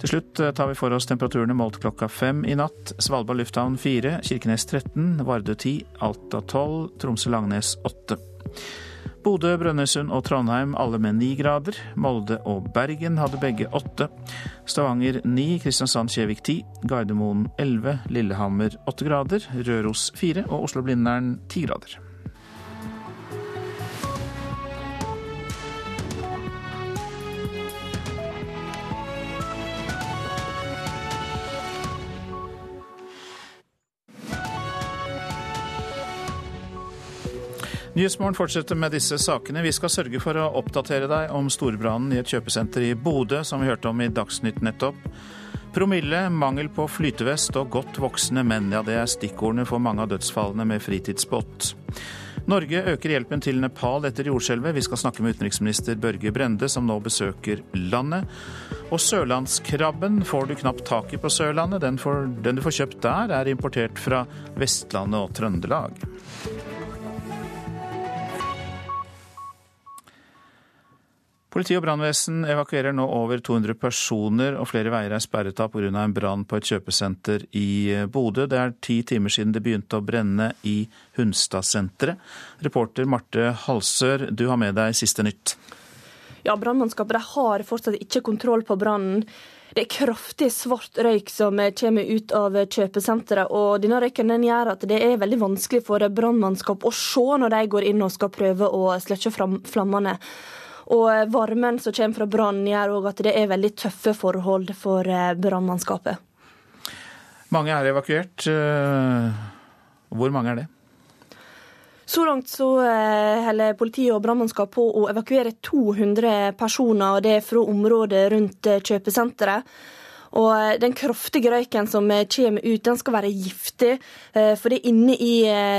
Til slutt tar vi for oss temperaturene målt klokka fem i natt. Svalbard lufthavn fire, Kirkenes 13, Vardø 10, Alta 12, Tromsø-Langnes 8. Bodø, Brønnøysund og Trondheim alle med ni grader. Molde og Bergen hadde begge åtte. Stavanger ni, Kristiansand-Kjevik ti, Gardermoen elleve, Lillehammer åtte grader, Røros fire og Oslo-Blindern ti grader. Nyhetsmorgen fortsetter med disse sakene. Vi skal sørge for å oppdatere deg om storbrannen i et kjøpesenter i Bodø, som vi hørte om i Dagsnytt nettopp. Promille, mangel på flytevest og godt voksne menn. Ja, det er stikkordene for mange av dødsfallene med fritidsbåt. Norge øker hjelpen til Nepal etter jordskjelvet. Vi skal snakke med utenriksminister Børge Brende, som nå besøker landet. Og sørlandskrabben får du knapt tak i på Sørlandet. Den, får, den du får kjøpt der, er importert fra Vestlandet og Trøndelag. Politi og brannvesen evakuerer nå over 200 personer, og flere veier er sperret av pga. en brann på et kjøpesenter i Bodø. Det er ti timer siden det begynte å brenne i Hunstadsenteret. Reporter Marte Halsør, du har med deg siste nytt. Ja, Brannmannskapet har fortsatt ikke kontroll på brannen. Det er kraftig svart røyk som kommer ut av kjøpesenteret, og denne røyken den gjør at det er veldig vanskelig for brannmannskap å se når de går inn og skal prøve å sløkke flammene. Og varmen som kommer fra brannen gjør òg at det er veldig tøffe forhold for eh, brannmannskapet. Mange er evakuert. Eh, hvor mange er det? Så langt så eh, holder politiet og brannmannskap på å evakuere 200 personer, og det er fra området rundt kjøpesenteret. Og eh, den kraftige røyken som eh, kommer ut, den skal være giftig. Eh, for det er inne i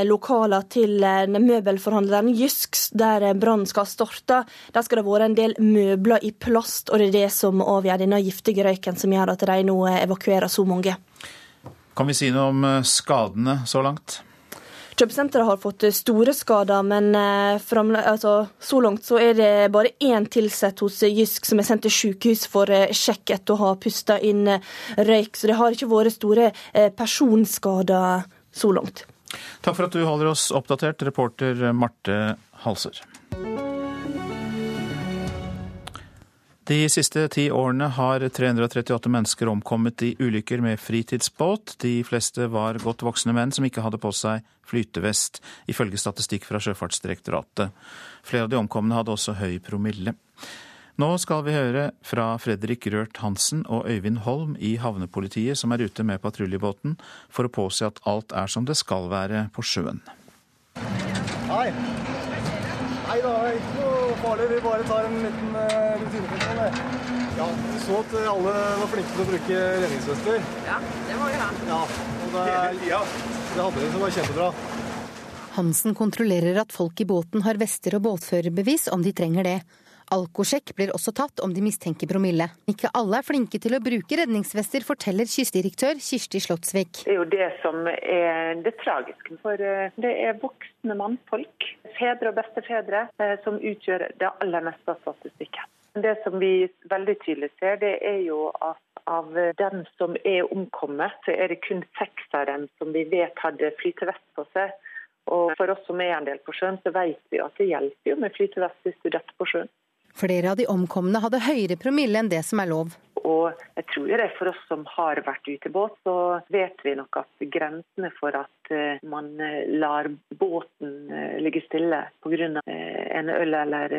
lokalene til møbelforhandleren Jysks, der brannen skal starte. Der skal det være en del møbler i plast, og det er det som avgjør denne giftige røyken som gjør at de nå evakuerer så mange. Kan vi si noe om skadene så langt? Kjøpesenteret har fått store skader, men eh, altså, så langt så er det bare én tilsatt hos Jysk som er sendt til sykehus for eh, sjekk etter å ha pusta inn eh, røyk. Så det har ikke vært store personskader så langt. Takk for at du holder oss oppdatert, reporter Marte Halser. De siste ti årene har 338 mennesker omkommet i ulykker med fritidsbåt. De fleste var godt voksne menn som ikke hadde på seg flytevest, ifølge statistikk fra Sjøfartsdirektoratet. Flere av de omkomne hadde også høy promille. Nå skal vi høre fra Fredrik Rørt Hansen og Øyvind Holm i havnepolitiet, som er ute med patruljebåten for å påse at alt er som det skal være på sjøen. Hei. Hei da, hei. Farlig. Vi bare tar en liten uh, rutinekontroll. Ja, så at alle var flinke til å bruke redningsvester. Ja, det må vi ha. Ja, og det, ja, det hadde de, så det var kjempebra. Hansen kontrollerer at folk i båten har vester og båtførerbevis om de trenger det. Alkosjekk blir også tatt om de mistenker promille. Ikke alle er flinke til å bruke redningsvester, forteller kystdirektør Kirsti Slottsvik. Det er jo det som er det tragiske. For eh, det er voksne mannfolk, fedre og bestefedre, eh, som utgjør det aller meste av statistikken. Det som vi veldig tydelig ser, det er jo at av dem som er omkommet, så er det kun seks av dem som vi vet hadde flytevest på seg. Og for oss som er en del på sjøen, så vet vi at det hjelper jo med flytevest hvis du detter på sjøen. Flere av de omkomne hadde høyere promille enn det som er lov. Og jeg tror det er for oss som har vært ute i båt, så vet vi nok at grensene for at eh, man eh, lar båten eh, ligge stille pga. en øl eller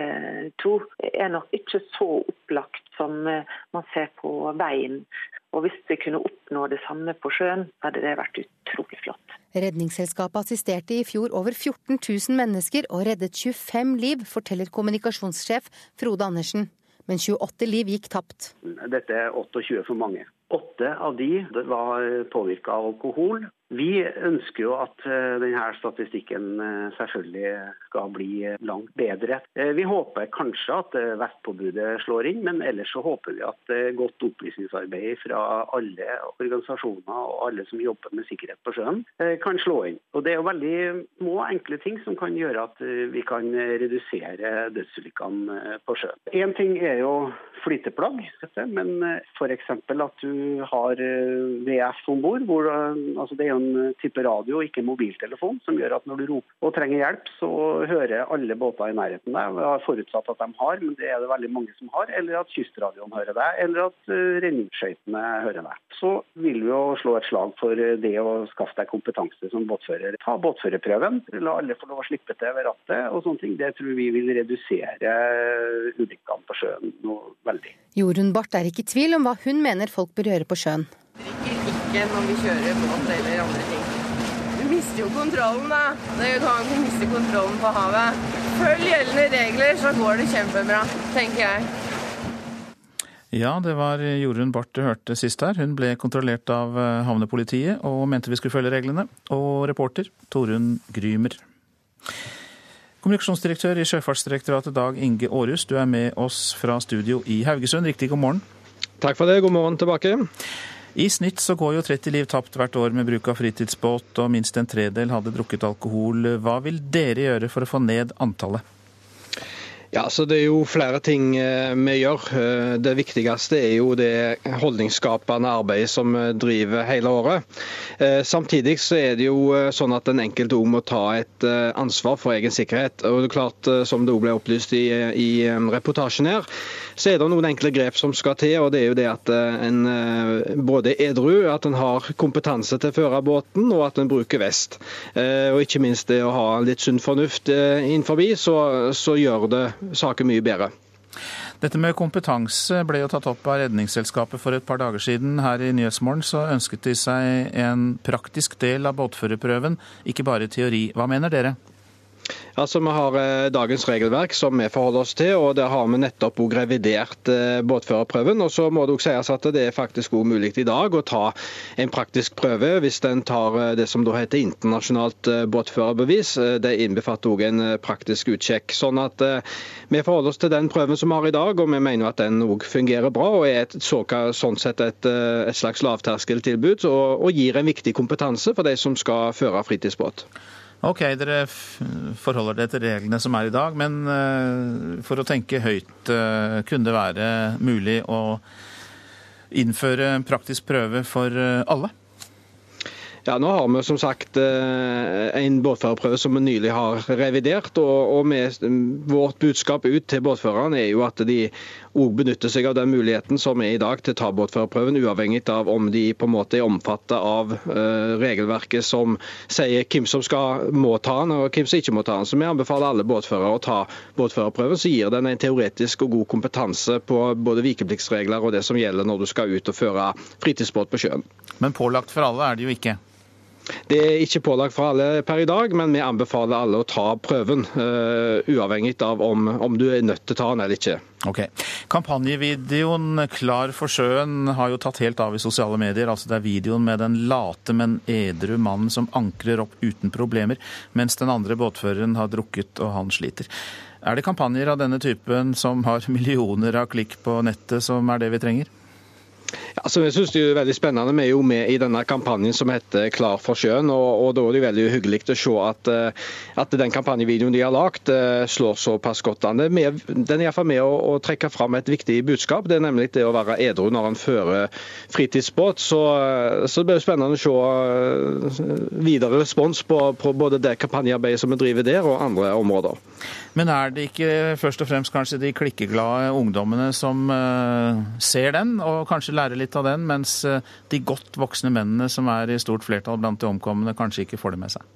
to, er nok ikke så opplagt som man ser på veien. Og hvis vi kunne oppnå det samme på sjøen, hadde det vært utrolig flott. Redningsselskapet assisterte i fjor over 14 000 mennesker og reddet 25 liv, forteller kommunikasjonssjef Frode Andersen. Men 28 liv gikk tapt. Dette er 28 for mange. Åtte av de var påvirka av alkohol, vi ønsker jo at eh, denne statistikken eh, selvfølgelig skal bli eh, langt bedre. Vi håper kanskje at vestpåbudet slår inn, men ellers så håper vi at godt opplysningsarbeid fra alle organisasjoner og alle som jobber med sikkerhet på sjøen, kan slå inn. Og Det er jo veldig små, enkle ting som kan gjøre at vi kan redusere dødsulykkene på sjøen. Én ting er jo flyteplagg, men f.eks. at du har VF om bord. Altså det er jo en eh, type radio, ikke mobiltelefon, som gjør at når du roper og trenger hjelp, så hører alle båter i nærheten deg. Vi har forutsatt at de har, men det er det veldig mange som har. Eller at kystradioen hører deg, eller at renningsskøytene hører deg. Så vil vi jo slå et slag for det å skaffe deg kompetanse som båtfører. Ta båtførerprøven, la alle få lov å slippe til ved rattet og sånne ting. Det tror vi vil redusere ulykkene på sjøen noe veldig. Jorunn Barth er ikke i tvil om hva hun mener folk bør gjøre på sjøen ikke når vi kjører båt eller andre ting. Vi mister jo kontrollen, da. Det kan ikke miste kontrollen på havet. Følg gjeldende regler, så går det kjempebra, tenker jeg. Ja, det var Jorunn Barth du hørte sist her. Hun ble kontrollert av eh, havnepolitiet og mente vi skulle følge reglene. Og reporter Torunn Grymer. Kommunikasjonsdirektør i Sjøfartsdirektoratet Dag Inge Aarhus, du er med oss fra studio i Haugesund. Riktig god morgen. Takk for det. God morgen tilbake. I snitt så går jo 30 liv tapt hvert år med bruk av fritidsbåt, og minst en tredel hadde drukket alkohol. Hva vil dere gjøre for å få ned antallet? Ja, så Det er jo flere ting eh, vi gjør. Eh, det viktigste er jo det holdningsskapende arbeidet som vi driver hele året. Eh, samtidig så er det jo sånn at den enkelte òg må ta et ansvar for egen sikkerhet. Og det er klart, Som det òg ble opplyst i, i reportasjen her, så er det noen enkle grep som skal til. og Det er jo det at en både er edru, at en har kompetanse til å føre båten, og at en bruker vest. Og ikke minst det å ha litt sunn fornuft innenfor, så, så gjør det saken mye bedre. Dette med kompetanse ble jo tatt opp av Redningsselskapet for et par dager siden. Her i Nyhetsmorgen så ønsket de seg en praktisk del av båtførerprøven, ikke bare teori. Hva mener dere? Altså, Vi har eh, dagens regelverk som vi forholder oss til, og der har vi nettopp også revidert eh, båtførerprøven. og Så må det også sies at det er faktisk også mulig i dag å ta en praktisk prøve hvis en tar eh, det som da heter internasjonalt båtførerbevis. Det innbefatter også en praktisk utsjekk. Sånn at Vi forholder oss til den prøven som vi har i dag, og vi mener at den også fungerer bra og er et, sånn sett et, et slags lavterskeltilbud og, og gir en viktig kompetanse for de som skal føre fritidsbåt. Ok, dere forholder dere til reglene som er i dag, men eh, for å tenke høyt, eh, kunne det være mulig å innføre praktisk prøve for eh, alle? Ja, Nå har vi som sagt en båtførerprøve som vi nylig har revidert. og, med, Vårt budskap ut til båtførerne er jo at de òg benytte seg av den muligheten som er i dag til ta båtførerprøven, uavhengig av om de på en måte er omfattet av uh, regelverket som sier hvem som skal, må ta den og hvem som ikke må ta den. Så Vi anbefaler alle båtførere å ta båtførerprøven, så gir den en teoretisk og god kompetanse på både vikepliktsregler og det som gjelder når du skal ut og føre fritidsbåt på sjøen. Men pålagt for alle er det jo ikke? Det er ikke pålagt for alle per i dag, men vi anbefaler alle å ta prøven. Uh, uavhengig av om, om, du er nødt til å ta den eller ikke. Ok. Kampanjevideoen 'Klar for sjøen' har jo tatt helt av i sosiale medier. altså Det er videoen med den late, men edru mannen som ankrer opp uten problemer, mens den andre båtføreren har drukket og han sliter. Er det kampanjer av denne typen som har millioner av klikk på nettet, som er det vi trenger? Ja, så jeg synes det er veldig spennende. Vi er jo med i denne kampanjen som heter Klar for sjøen. og, og Da er det veldig hyggelig å se at, eh, at den kampanjevideoen de har lagd, eh, slår såpass godt an. Den er iallfall med å, å trekke fram et viktig budskap. Det er nemlig det å være edru når en fører fritidsbåt. Så, eh, så det blir spennende å se videre respons på, på både det kampanjearbeidet som vi driver der, og andre områder. Men er det ikke først og fremst kanskje de klikkeglade ungdommene som ser den, og kanskje lærer litt av den, mens uh, de godt voksne mennene som er i stort flertall blant de omkomne, kanskje ikke får det med seg?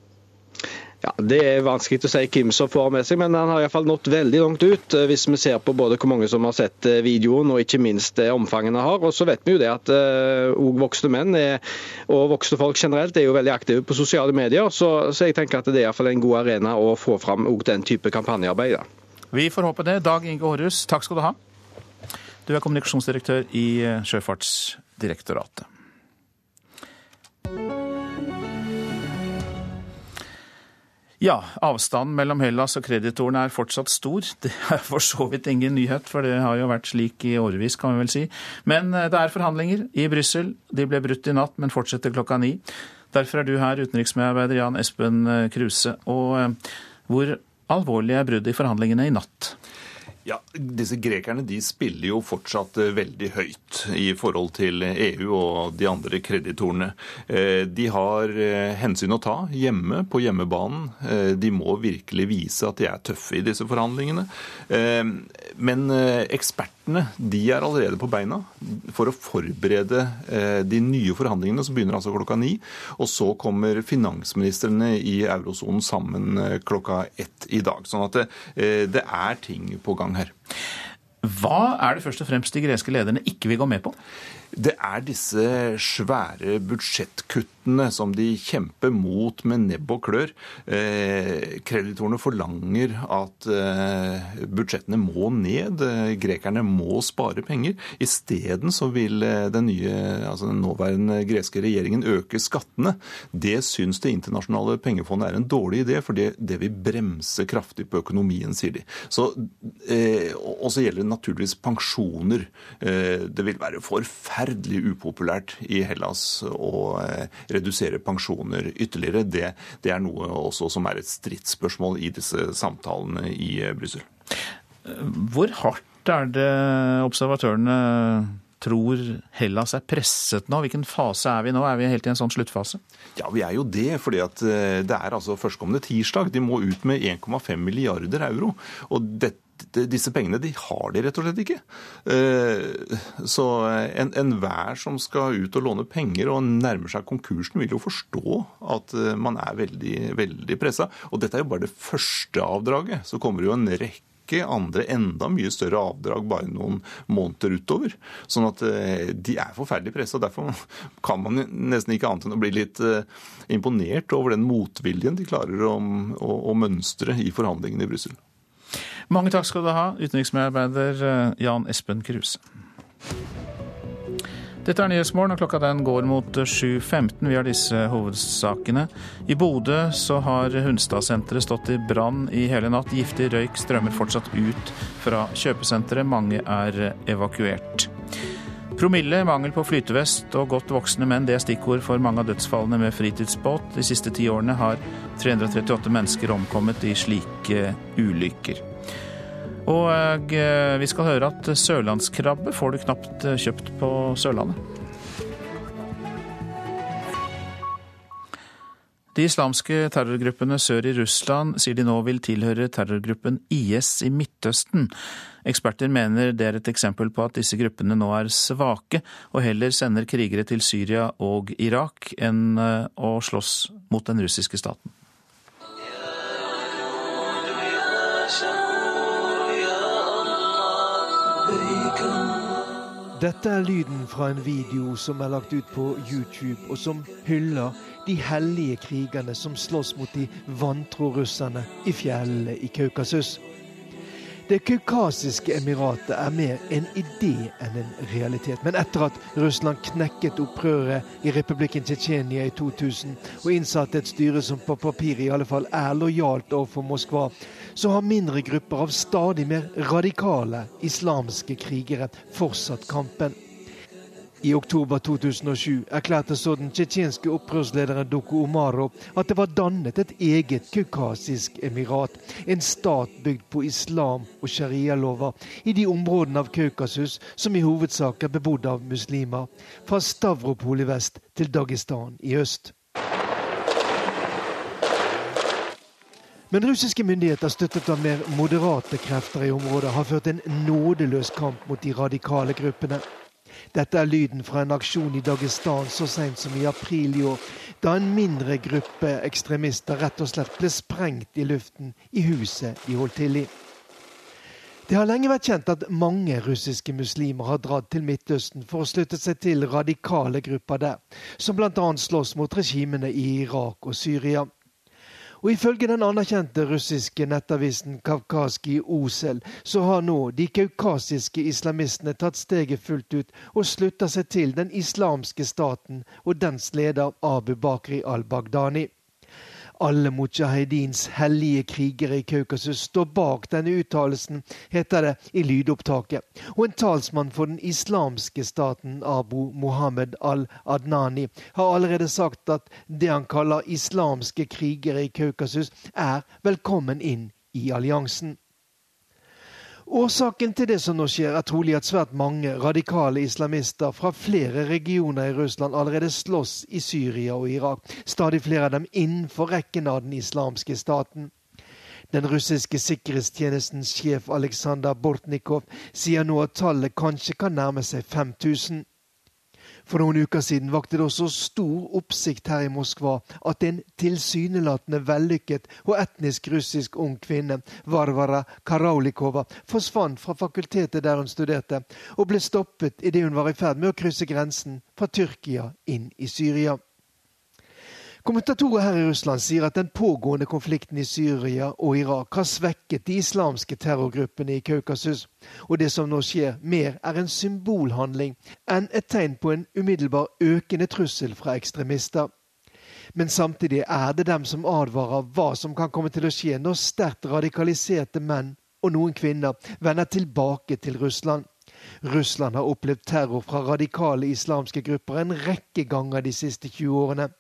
Ja, Det er vanskelig å si hvem som får med seg, men han har iallfall nådd veldig langt ut. Eh, hvis vi ser på både hvor mange som har sett eh, videoen og ikke minst det omfanget han har. Og så vet vi jo det at òg voksne menn er, og voksne folk generelt er jo veldig aktive på sosiale medier. Så, så jeg tenker at det er iallfall en god arena å få fram den type kampanjearbeid. Da. Vi får håpe det. Dag Inge Aarhus, takk skal du ha. Du er kommunikasjonsdirektør i Sjøfartsdirektoratet. Ja, avstanden mellom Hellas og kreditorene er fortsatt stor. Det er for så vidt ingen nyhet, for det har jo vært slik i årevis, kan vi vel si. Men eh, det er forhandlinger i Brussel. De ble brutt i natt, men fortsetter klokka ni. Derfor er du her, utenriksmedarbeider Jan Espen eh, Kruse. Og eh, hvor alvorlig er bruddet i forhandlingene i natt? Ja, Disse grekerne de spiller jo fortsatt eh, veldig høyt i forhold til EU og de andre kreditorene. Eh, de har eh, hensyn å ta hjemme på hjemmebanen. De må virkelig vise at de er tøffe i disse forhandlingene. Men ekspertene de er allerede på beina for å forberede de nye forhandlingene, som begynner altså klokka ni. Og så kommer finansministrene i eurosonen sammen klokka ett i dag. Sånn at det, det er ting på gang her. Hva er det først og fremst de greske lederne ikke vil gå med på? Det er disse svære budsjettkuttene kuttene som de kjemper mot med nebb og klør. Eh, kreditorene forlanger at eh, budsjettene må ned. Eh, grekerne må spare penger. Isteden så vil den nye, altså den nåværende greske regjeringen øke skattene. Det syns Det internasjonale pengefondet er en dårlig idé, for det, det vil bremse kraftig på økonomien, sier de. Så, og så gjelder det naturligvis pensjoner. Det vil være forferdelig upopulært i Hellas å redusere pensjoner ytterligere, det, det er noe også som er et stridsspørsmål i disse samtalene i eh, Brussel. Hvor hardt er det observatørene tror Hellas er presset nå? Hvilken fase er vi nå? Er vi helt i en sånn sluttfase? Ja, vi er jo det. fordi eh, det er altså førstkommende tirsdag. De må ut med 1,5 milliarder euro. Og dette disse pengene de har de rett og slett ikke. Eh, så enhver en som skal ut og låne penger og nærmer seg konkursen, vil jo forstå at eh, man er veldig, veldig pressa. Og dette er jo bare det første avdraget. Så kommer det jo en rekke andre enda mye større avdrag bare noen måneder utover. Sånn at eh, de er forferdelig pressa. Derfor kan man nesten ikke annet enn å bli litt imponert over den motviljen de klarer å, å, å mønstre i forhandlingene i Brussel. Mange takk skal du ha, utenriksmedarbeider eh, Jan Espen Kruse. Dette er Nyhetsmorgen, og klokka den går mot 7.15. Vi har disse hovedsakene. I Bodø så har Hunstad-senteret stått i brann i hele natt. Giftig røyk strømmer fortsatt ut fra kjøpesenteret. Mange er evakuert. Promille, mangel på flytevest og godt voksne menn, det er stikkord for mange av dødsfallene med fritidsbåt. De siste ti årene har 338 mennesker omkommet i slike ulykker. Og eh, vi skal høre at sørlandskrabbe får du knapt eh, kjøpt på Sørlandet. De islamske terrorgruppene sør i Russland sier de nå vil tilhøre terrorgruppen IS i Midtøsten. Eksperter mener det er et eksempel på at disse gruppene nå er svake, og heller sender krigere til Syria og Irak enn eh, å slåss mot den russiske staten. Dette er lyden fra en video som er lagt ut på YouTube, og som hyller de hellige krigerne som slåss mot de vantro russerne i fjellene i Kaukasus. Det kaukasiske emiratet er mer en idé enn en realitet. Men etter at Russland knekket opprøret i republikken Tsjetsjenia i 2000 og innsatte et styre som på papiret i alle fall er lojalt overfor Moskva, så har mindre grupper av stadig mer radikale islamske krigere fortsatt kampen. I oktober 2007 erklærte så den tsjetsjenske opprørslederen Doko Omaro at det var dannet et eget kaukasisk emirat, en stat bygd på islam og sharialover, i de områdene av Kaukasus som i hovedsak er bebodd av muslimer, fra Stavropol i vest til Dagestan i øst. Men russiske myndigheter, støttet av mer moderate krefter i området, har ført en nådeløs kamp mot de radikale gruppene. Dette er lyden fra en aksjon i Dagestan så seint som i april i år, da en mindre gruppe ekstremister rett og slett ble sprengt i luften i huset de holdt til i. Det har lenge vært kjent at mange russiske muslimer har dratt til Midtøsten for å slutte seg til radikale grupper der, som bl.a. slåss mot regimene i Irak og Syria. Og ifølge den anerkjente russiske nettavisen Kavkaski Osel, så har nå de kaukasiske islamistene tatt steget fullt ut og slutta seg til den islamske staten og dens leder Abu Bakri al-Baghdani. Alle mujahedins hellige krigere i Kaukasus står bak denne uttalelsen, heter det i lydopptaket. Og en talsmann for den islamske staten, Abu Mohammed al-Adnani, har allerede sagt at det han kaller islamske krigere i Kaukasus, er velkommen inn i alliansen. Årsaken til det som nå skjer, er trolig at svært mange radikale islamister fra flere regioner i Russland allerede slåss i Syria og Irak, stadig flere av dem innenfor rekken av den islamske staten. Den russiske sikkerhetstjenestens sjef Aleksandr Bortnikov sier nå at tallet kanskje kan nærme seg 5000. For noen uker siden vakte det også stor oppsikt her i Moskva at en tilsynelatende vellykket og etnisk russisk ung kvinne, Varvara Karaulikova, forsvant fra fakultetet der hun studerte, og ble stoppet idet hun var i ferd med å krysse grensen fra Tyrkia inn i Syria. Kommentatorer her i Russland sier at den pågående konflikten i Syria og Irak har svekket de islamske terrorgruppene i Kaukasus, og det som nå skjer, mer er en symbolhandling enn et tegn på en umiddelbar økende trussel fra ekstremister. Men samtidig er det dem som advarer hva som kan komme til å skje når sterkt radikaliserte menn og noen kvinner vender tilbake til Russland. Russland har opplevd terror fra radikale islamske grupper en rekke ganger de siste 20 årene.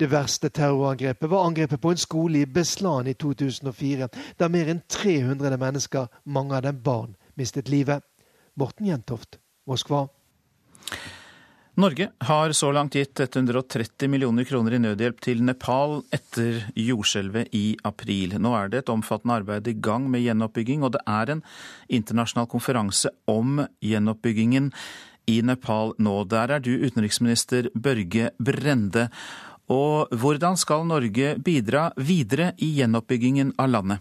Det verste terrorangrepet var angrepet på en skole i Beslan i 2004, der mer enn 300 mennesker, mange av dem barn, mistet livet. Morten Jentoft, Moskva. Norge har så langt gitt 130 millioner kroner i nødhjelp til Nepal etter jordskjelvet i april. Nå er det et omfattende arbeid i gang med gjenoppbygging, og det er en internasjonal konferanse om gjenoppbyggingen i Nepal nå. Der er du utenriksminister Børge Brende. Og hvordan skal Norge bidra videre i gjenoppbyggingen av landet?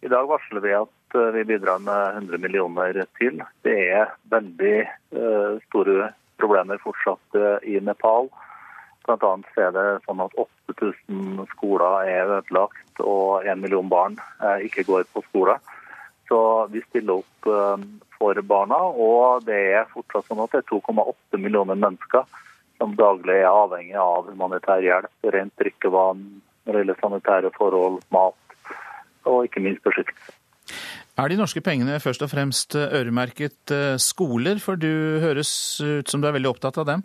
I dag varsler vi at eh, vi bidrar med 100 millioner til. Det er veldig uh, store problemer fortsatt uh, i Nepal. Blant annet er det sånn at 8000 skoler er ødelagt, og 1 million barn ikke går på skole. Så vi stiller opp for barna, og det er fortsatt sånn at det er 2,8 millioner mennesker som daglig er avhengig av humanitær hjelp, rent drikkevann, reelle sanitære forhold, mat og ikke minst beskyttelse. Er de norske pengene først og fremst øremerket eh, skoler, for du høres ut som du er veldig opptatt av dem?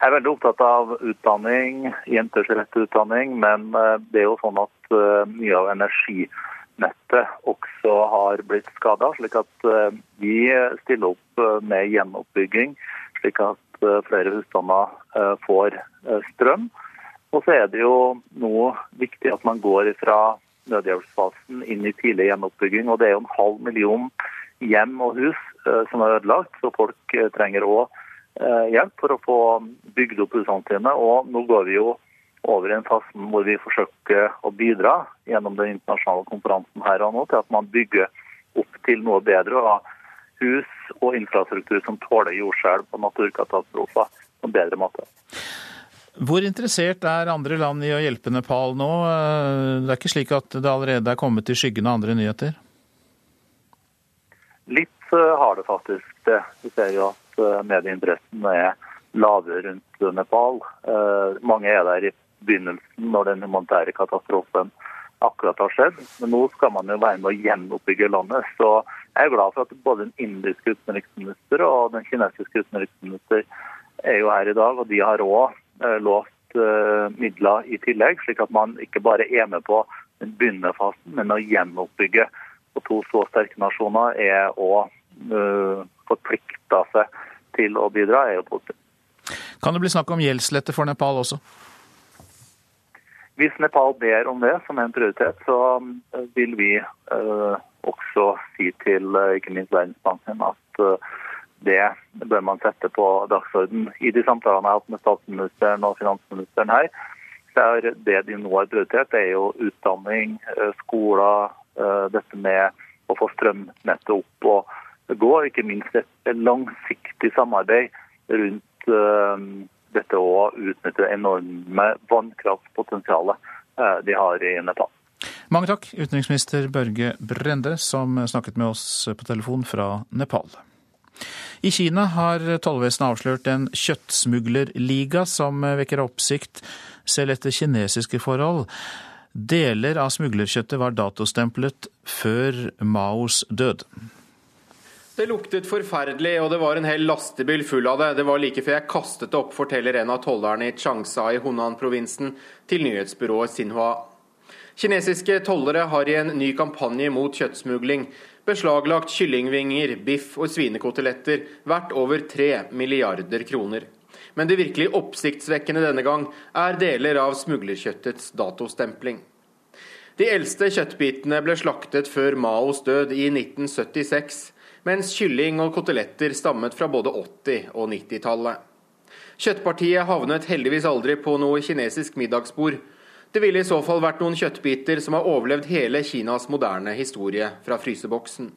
Jeg er veldig opptatt av utdanning, jenters rett til utdanning, men eh, det er jo sånn at eh, mye av energinettet også har blitt skada. Slik at vi stiller opp med gjenoppbygging, slik at Eh, flere husstander eh, får eh, strøm. Og så er det jo nå viktig at man går fra nødhjelpsfasen inn i tidlig gjenoppbygging. Og det er jo en halv million hjem og hus som er ødelagt, så folk trenger òg hjelp for å få bygd opp husene sine. Og nå går vi jo over i en fase hvor vi forsøker å bidra gjennom den internasjonale konferansen her og nå til at man bygger opp til noe bedre. og hus og infrastruktur som tåler jordskjelv og naturkatastrofer på en bedre måte. Hvor interessert er andre land i å hjelpe Nepal nå? Det er ikke slik at det allerede er kommet i skyggen av andre nyheter? Litt eh, har det faktisk det. Vi ser jo at eh, medieinteressen er lave rundt Nepal. Eh, mange er der i begynnelsen når den humanitære katastrofen akkurat har skjedd. Men nå skal man jo være med å gjenoppbygge landet. Så jeg er glad for at både den indiske utenriksminister og den kinesiske utenriksminister er jo her i dag. Og de har òg eh, lovt eh, midler i tillegg, slik at man ikke bare er med på den begynnende fasen, men å gjenoppbygge. Og to så sterke nasjoner er òg uh, eh, forplikta seg til å bidra, er jo positivt. Kan det bli snakk om gjeldslette for Nepal også? Hvis Nepal ber om det som en prioritet, så eh, vil vi eh, også si til uh, ikke minst Verdensbanken at eh, det bør man sette på dagsorden. I de samtalene jeg har hatt med statsministeren og finansministeren her, så er det de nå har prioritert, det er jo utdanning, skoler, dette med å få strømnettet opp og gå, ikke minst et langsiktig samarbeid rundt dette å utnytte enorme vannkraftpotensialet eh, de har i Nepal. Mange takk, utenriksminister Børge Brende, som snakket med oss på telefon fra Nepal. I Kina har tollvesenet avslørt en kjøttsmuglerliga som vekker oppsikt selv etter kinesiske forhold. Deler av smuglerkjøttet var datostemplet før Maos død. Det luktet forferdelig, og det var en hel lastebil full av det. Det var like før jeg kastet det opp, forteller en av tollerne i Changsha i Hunan-provinsen til nyhetsbyrået Sinhua. Kinesiske tollere har i en ny kampanje mot kjøttsmugling beslaglagt kyllingvinger, biff og svinekoteletter verdt over 3 milliarder kroner. Men det virkelig oppsiktsvekkende denne gang er deler av smuglerkjøttets datostempling. De eldste kjøttbitene ble slaktet før Maos død i 1976 mens kylling og koteletter stammet fra både 80- og 90-tallet. Kjøttpartiet havnet heldigvis aldri på noe kinesisk middagsbord. Det ville i så fall vært noen kjøttbiter som har overlevd hele Kinas moderne historie fra fryseboksen.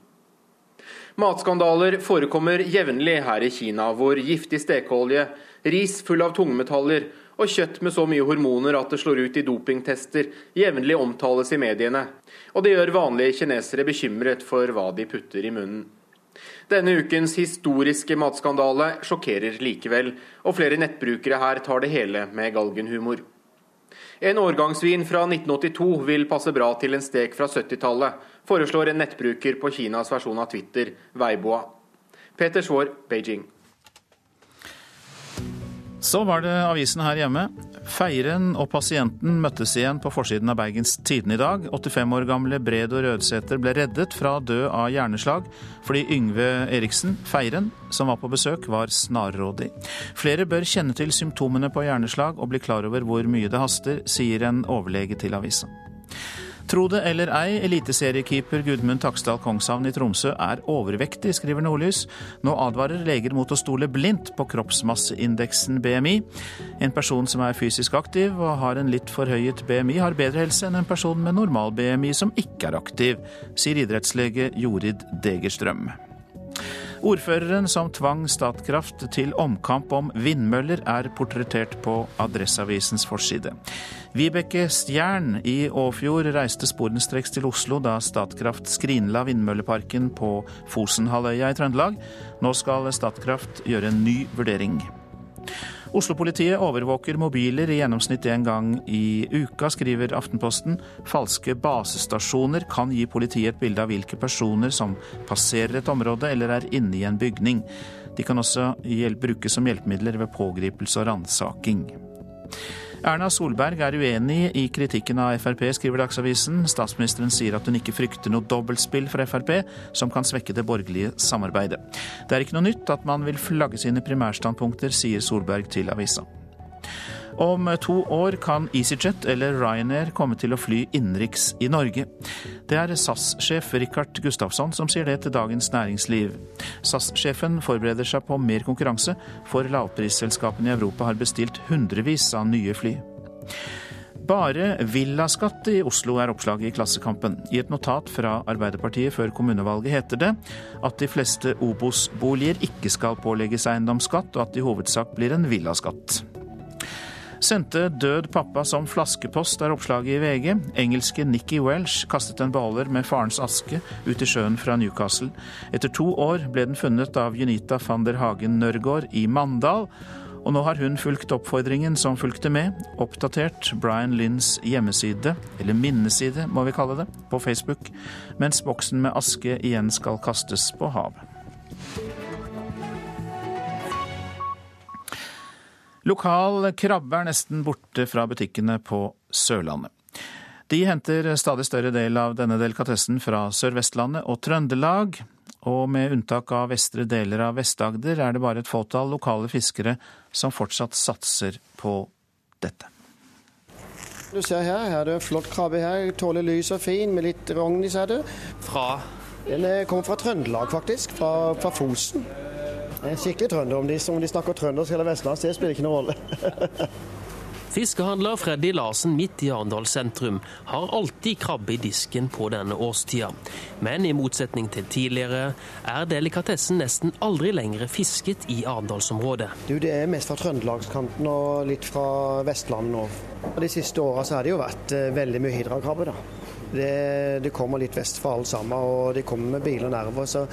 Matskandaler forekommer jevnlig her i Kina, hvor giftig stekeolje, ris full av tungmetaller og kjøtt med så mye hormoner at det slår ut i dopingtester, jevnlig omtales i mediene. Og det gjør vanlige kinesere bekymret for hva de putter i munnen. Denne ukens historiske matskandale sjokkerer likevel, og flere nettbrukere her tar det hele med galgenhumor. En årgangsvin fra 1982 vil passe bra til en stek fra 70-tallet, foreslår en nettbruker på Kinas versjon av Twitter, Weiboa. Peter Svaar, Beijing. Så var det avisen her hjemme. Feiren og pasienten møttes igjen på forsiden av Bergens Tidende i dag. 85 år gamle Bredo Rødsæter ble reddet fra å dø av hjerneslag fordi Yngve Eriksen, Feiren, som var på besøk, var snarrådig. Flere bør kjenne til symptomene på hjerneslag og bli klar over hvor mye det haster, sier en overlege til avisa. Tro det eller ei, eliteseriekeeper Gudmund Taksdal Kongshavn i Tromsø er overvektig, skriver Nordlys. Nå advarer leger mot å stole blindt på kroppsmasseindeksen BMI. En person som er fysisk aktiv og har en litt forhøyet BMI, har bedre helse enn en person med normal BMI som ikke er aktiv, sier idrettslege Jorid Degerstrøm. Ordføreren som tvang Statkraft til omkamp om vindmøller, er portrettert på Adresseavisens forside. Vibeke Stjern i Åfjord reiste sporenstreks til Oslo da Statkraft skrinla vindmølleparken på Fosenhalvøya i Trøndelag. Nå skal Statkraft gjøre en ny vurdering. Oslo-politiet overvåker mobiler i gjennomsnitt én gang i uka, skriver Aftenposten. Falske basestasjoner kan gi politiet et bilde av hvilke personer som passerer et område eller er inne i en bygning. De kan også brukes som hjelpemidler ved pågripelse og ransaking. Erna Solberg er uenig i kritikken av Frp, skriver Dagsavisen. Statsministeren sier at hun ikke frykter noe dobbeltspill fra Frp som kan svekke det borgerlige samarbeidet. Det er ikke noe nytt at man vil flagge sine primærstandpunkter, sier Solberg til avisa. Om to år kan EasyJet eller Ryanair komme til å fly innenriks i Norge. Det er SAS-sjef Richard Gustafsson som sier det til Dagens Næringsliv. SAS-sjefen forbereder seg på mer konkurranse, for lavprisselskapene i Europa har bestilt hundrevis av nye fly. Bare villaskatt i Oslo er oppslaget i Klassekampen. I et notat fra Arbeiderpartiet før kommunevalget heter det at de fleste Obos-boliger ikke skal pålegges eiendomsskatt, og at det i hovedsak blir en villaskatt. Sendte død pappa som flaskepost, er oppslaget i VG. Engelske Nikki Welsh kastet en beholder med farens aske ut i sjøen fra Newcastle. Etter to år ble den funnet av Junita van der Hagen Nørgaard i Mandal. Og nå har hun fulgt oppfordringen som fulgte med, oppdatert Brian Lynns hjemmeside, eller minneside må vi kalle det, på Facebook, mens boksen med aske igjen skal kastes på havet. Lokal krabbe er nesten borte fra butikkene på Sørlandet. De henter stadig større del av denne delikatessen fra Sør-Vestlandet og Trøndelag, og med unntak av vestre deler av Vest-Agder er det bare et fåtall lokale fiskere som fortsatt satser på dette. Du ser her, her er det flott krabbe her. Tåler lys og fin, med litt rogn i, ser du. Fra? Den kommer fra Trøndelag, faktisk. Fra, fra Fosen. En skikkelig trønder. Om de, om de snakker trøndersk eller vestlandsk, det spiller ikke noen rolle. Fiskehandler Freddy Larsen midt i Arendal sentrum har alltid krabbe i disken på denne årstida. Men i motsetning til tidligere er delikatessen nesten aldri lenger fisket i Arendalsområdet. Det er mest fra trøndelagskanten og litt fra Vestlandet nå. Og De siste åra har det jo vært eh, veldig mye hydrakrabbe. da. Det, det, kommer litt vest for alle sammen, og de kommer med biler nedover. Så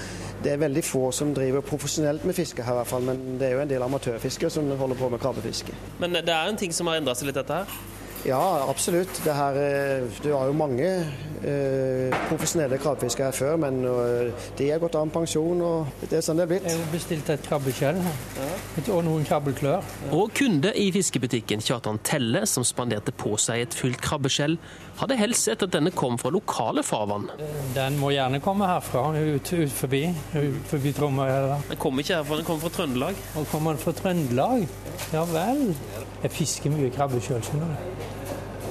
det er veldig få som driver profesjonelt med fiske her, i hvert fall. Men det er jo en del amatørfiskere som holder på med krabbefiske. Men det er en ting som har endra seg litt, dette her? Ja, absolutt. Det her, eh, du har jo mange eh, profesjonelle krabbefiskere her før, men uh, de har gått av med pensjon, og det er sånn det er blitt. Jeg har bestilt et krabbekjell og noen krabbeklør. Og kunde i fiskebutikken Kjartan Telle, som spanderte på seg et fullt krabbeskjell, hadde helst sett at denne kom fra lokale farvann. Den må gjerne komme herfra, ut, ut forbi, ut forbi Tromøya. Den kommer ikke herfra, den kommer fra Trøndelag. Og kommer den fra Trøndelag? Ja vel. Jeg fisker mye krabbe sjøl, skjønner du.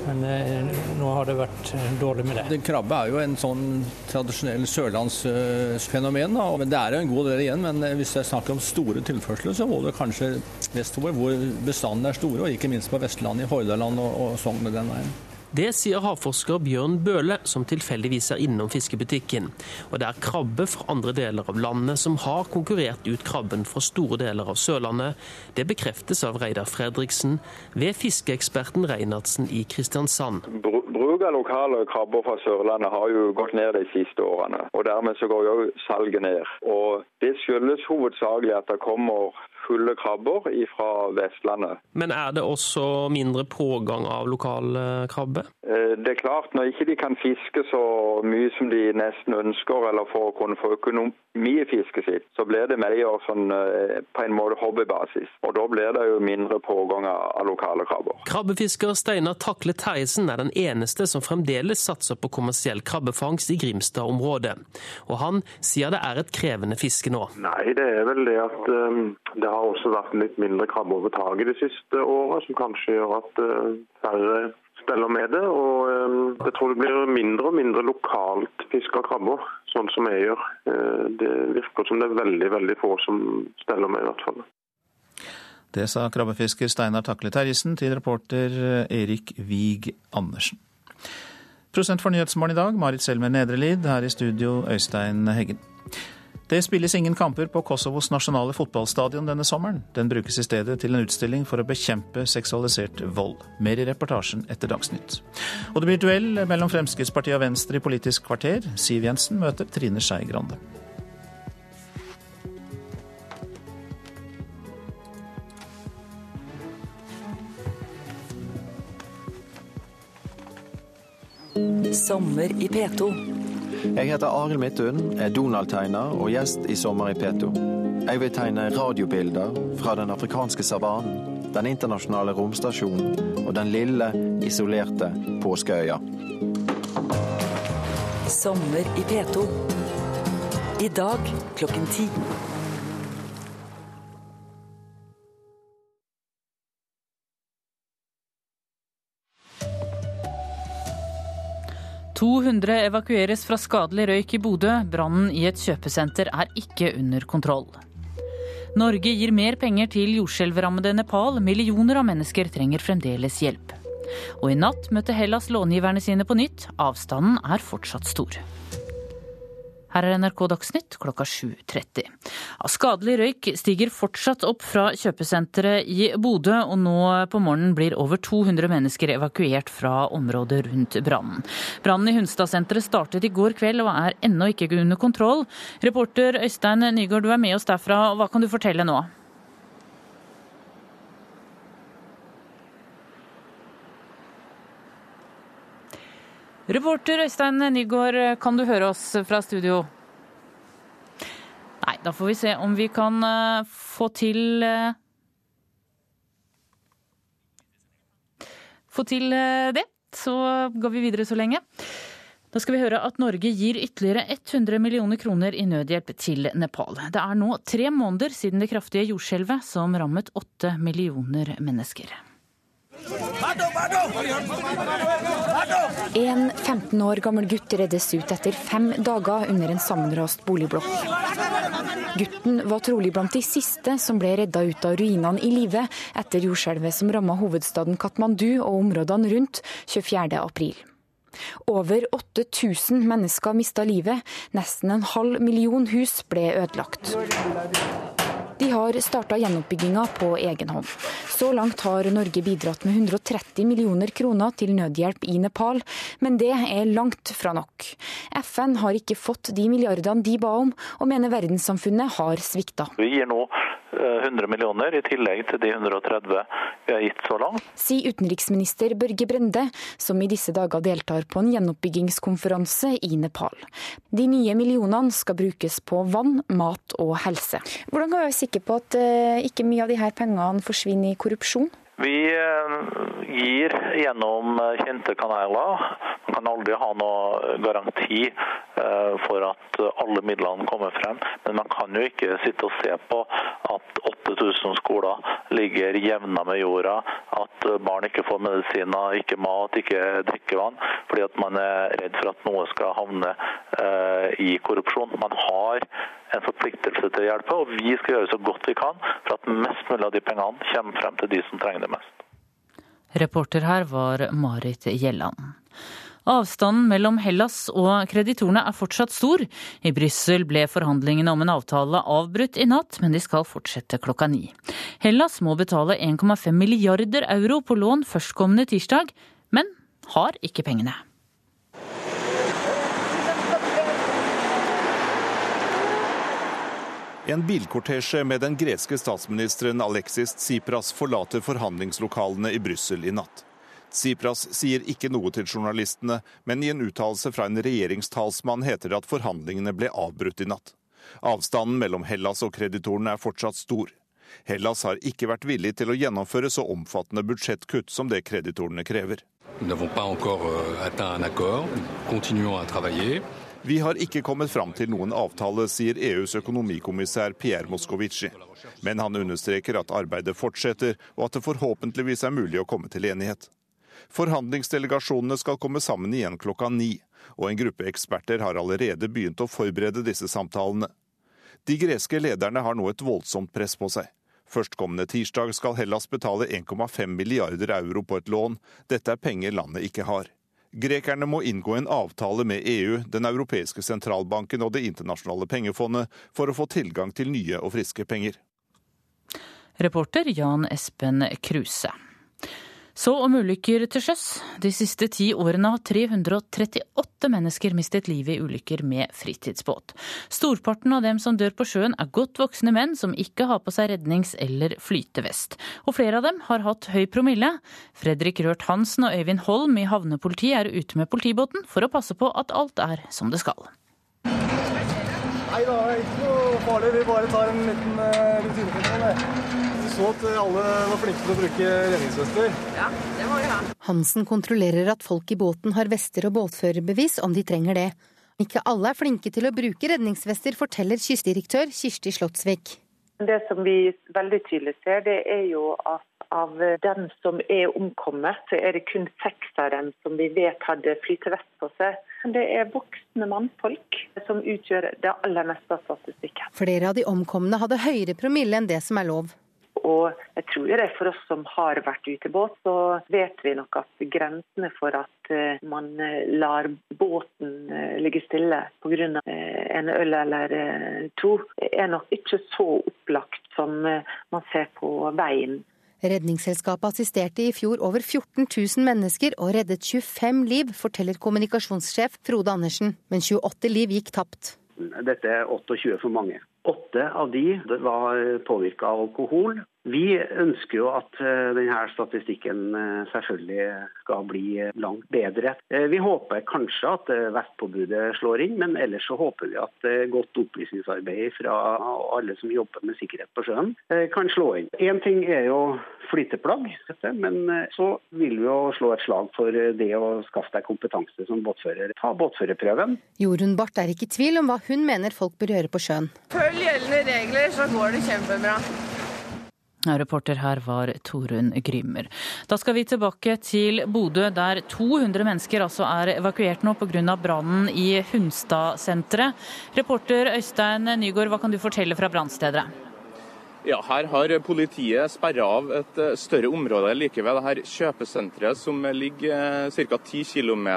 Men eh, nå har det vært eh, dårlig med det. Den krabbe er jo en sånn tradisjonell sørlandsfenomen. Da. Men det er jo en god del igjen. Men eh, hvis det er snakk om store tilførsler, så må det kanskje vestover, hvor bestandene er store. Og ikke minst på Vestlandet, i Hordaland og, og Sogn med den veien. Det sier havforsker Bjørn Bøhle, som tilfeldigvis er innom fiskebutikken. Og det er krabbe fra andre deler av landet som har konkurrert ut krabben fra store deler av Sørlandet. Det bekreftes av Reidar Fredriksen ved fiskeeksperten Reinertsen i Kristiansand. Bruk av lokale krabber fra Sørlandet har jo gått ned de siste årene. og Dermed så går jo salget ned. Og Det skyldes hovedsakelig at det kommer fulle krabber fra Vestlandet. Men er det også mindre pågang av lokal krabbe? Eh, det er klart, når ikke de kan fiske så mye som de nesten ønsker, eller for å kunne få økonomi i fisket sitt, så blir det mer sånn, eh, på en måte hobbybasis. Og da blir det jo mindre pågang av lokale krabber. Krabbefisker Steinar Takle Theisen er den eneste som fremdeles satser på kommersiell krabbefangst i Grimstad-området. Og han sier det er et krevende fiske nå. Nei, det er vel det at um, det har også vært litt mindre krabbe over taket de siste åra, som kanskje gjør at uh, færre steller med det. Og um, jeg tror det blir mindre og mindre lokalt fiska krabber, sånn som jeg gjør. Uh, det virker som det er veldig, veldig få som steller med, i hvert fall. Det sa krabbefisker Steinar Takle Terjesen til reporter Erik Wiig Andersen. Prosent for Nyhetsmorgen i dag, Marit Selmer Nedrelid. Her i studio, Øystein Heggen. Det spilles ingen kamper på Kosovos nasjonale fotballstadion denne sommeren. Den brukes i stedet til en utstilling for å bekjempe seksualisert vold. Mer i reportasjen etter Dagsnytt. Og det blir duell mellom Fremskrittspartiet og Venstre i Politisk kvarter. Siv Jensen møter Trine Skei Grande. Sommer i P2. Jeg heter Arild Midthun, er Donald-tegner og gjest i Sommer i P2. Jeg vil tegne radiobilder fra den afrikanske savannen, den internasjonale romstasjonen og den lille, isolerte påskeøya. Sommer i P2. I dag klokken ti. 200 evakueres fra skadelig røyk i Bodø. Brannen i et kjøpesenter er ikke under kontroll. Norge gir mer penger til jordskjelvrammede Nepal. Millioner av mennesker trenger fremdeles hjelp. Og i natt møtte Hellas långiverne sine på nytt. Avstanden er fortsatt stor. Her er NRK Dagsnytt klokka 7.30. Skadelig røyk stiger fortsatt opp fra kjøpesenteret i Bodø, og nå på morgenen blir over 200 mennesker evakuert fra området rundt brannen. Brannen i Hunstadsenteret startet i går kveld og er ennå ikke under kontroll. Reporter Øystein Nygaard, du er med oss derfra. Hva kan du fortelle nå? Reporter Øystein Nygaard, kan du høre oss fra studio? Nei, da får vi se om vi kan uh, få til uh, Få til uh, det. Så går vi videre så lenge. Da skal vi høre at Norge gir ytterligere 100 millioner kroner i nødhjelp til Nepal. Det er nå tre måneder siden det kraftige jordskjelvet som rammet åtte millioner mennesker. En 15 år gammel gutt reddes ut etter fem dager under en sammenrast boligblokk. Gutten var trolig blant de siste som ble redda ut av ruinene i live etter jordskjelvet som ramma hovedstaden Katmandu og områdene rundt 24.4. Over 8000 mennesker mista livet, nesten en halv million hus ble ødelagt. De har starta gjenoppbygginga på egen hånd. Så langt har Norge bidratt med 130 millioner kroner til nødhjelp i Nepal, men det er langt fra nok. FN har ikke fått de milliardene de ba om, og mener verdenssamfunnet har svikta. Vi gir nå 100 millioner i tillegg til de 130 vi har gitt så langt. Sier utenriksminister Børge Brende, som i disse dager deltar på en gjenoppbyggingskonferanse i Nepal. De nye millionene skal brukes på vann, mat og helse. Hvordan kan vi være sikre på at ikke mye av de her pengene forsvinner i korrupsjon? Vi gir gjennom kjente kanaler. Man kan aldri ha noe garanti for at alle midlene kommer frem. Men man kan jo ikke sitte og se på at 8000 skoler ligger jevna med jorda, at barn ikke får medisiner, ikke mat, ikke drikkevann, fordi at man er redd for at noe skal havne i korrupsjon. Man har en forpliktelse til å hjelpe, og vi skal gjøre så godt vi kan for at mest mulig av de pengene kommer frem til de som trenger det mest. Reporter her var Marit Gjelland. Avstanden mellom Hellas og kreditorene er fortsatt stor. I Brussel ble forhandlingene om en avtale avbrutt i natt, men de skal fortsette klokka ni. Hellas må betale 1,5 milliarder euro på lån førstkommende tirsdag, men har ikke pengene. En bilkortesje med den greske statsministeren Alexis Tsipras forlater forhandlingslokalene i Brussel i natt. Tsipras sier ikke noe til journalistene, men i en uttalelse fra en regjeringstalsmann heter det at forhandlingene ble avbrutt i natt. Avstanden mellom Hellas og kreditorene er fortsatt stor. Hellas har ikke vært villig til å gjennomføre så omfattende budsjettkutt som det kreditorene krever. Vi har ikke kommet fram til noen avtale, sier EUs økonomikommissær Pierre Moscovici. Men han understreker at arbeidet fortsetter, og at det forhåpentligvis er mulig å komme til enighet. Forhandlingsdelegasjonene skal komme sammen igjen klokka ni, og en gruppe eksperter har allerede begynt å forberede disse samtalene. De greske lederne har nå et voldsomt press på seg. Førstkommende tirsdag skal Hellas betale 1,5 milliarder euro på et lån. Dette er penger landet ikke har. Grekerne må inngå en avtale med EU, Den europeiske sentralbanken og Det internasjonale pengefondet for å få tilgang til nye og friske penger. Reporter Jan Espen Kruse. Så om ulykker til sjøs. De siste ti årene har 338 mennesker mistet livet i ulykker med fritidsbåt. Storparten av dem som dør på sjøen er godt voksne menn som ikke har på seg rednings- eller flytevest. Og flere av dem har hatt høy promille. Fredrik Rørt Hansen og Øyvind Holm i havnepolitiet er ute med politibåten for å passe på at alt er som det skal. Nei det er ikke noe farlig. Vi bare tar en liten uh, rutinekontroll så at alle var flinke til å bruke redningsvester. Ja, det må vi ha. Hansen kontrollerer at folk i båten har vester og båtførerbevis om de trenger det. Ikke alle er flinke til å bruke redningsvester, forteller kystdirektør Kirsti Slottsvik. Det som vi veldig tydelig ser, det er jo at av dem som er omkommet, så er det kun seks av dem som vi vet hadde flytevest på seg. Det er voksne mannfolk som utgjør det aller meste av statistikken. Flere av de omkomne hadde høyere promille enn det som er lov. Og jeg tror det er for oss som har vært ute i båt, så vet vi nok at grensene for at eh, man eh, lar båten eh, ligge stille pga. en øl eller to, er nok ikke så opplagt som man ser på veien. Redningsselskapet assisterte i fjor over 14 000 mennesker og reddet 25 liv, forteller kommunikasjonssjef Frode Andersen. Men 28 liv gikk tapt. Dette er 28 for mange. Åtte av de var påvirka av alkohol. Vi ønsker jo at eh, denne statistikken eh, selvfølgelig skal bli eh, langt bedre. Vi håper kanskje at vestpåbudet slår inn, men ellers så håper vi at godt opplysningsarbeid fra alle som jobber med sikkerhet på sjøen, kan slå inn. Én ting er jo flyteplagg, men så vil vi jo slå et slag for det å skaffe deg kompetanse som båtfører. Ta båtførerprøven. Jorunn Barth er ikke i tvil om hva hun mener folk bør gjøre på sjøen. Følg gjeldende regler, så går det kjempebra. Reporter her var Torunn Grymmer. Da skal vi tilbake til Bodø, der 200 mennesker altså er evakuert nå pga. brannen i Hunstad-senteret. Reporter Øystein Nygaard, hva kan du fortelle fra brannstedet? Ja, Her har politiet sperra av et eh, større område like ved dette kjøpesenteret, som ligger ca. 10 km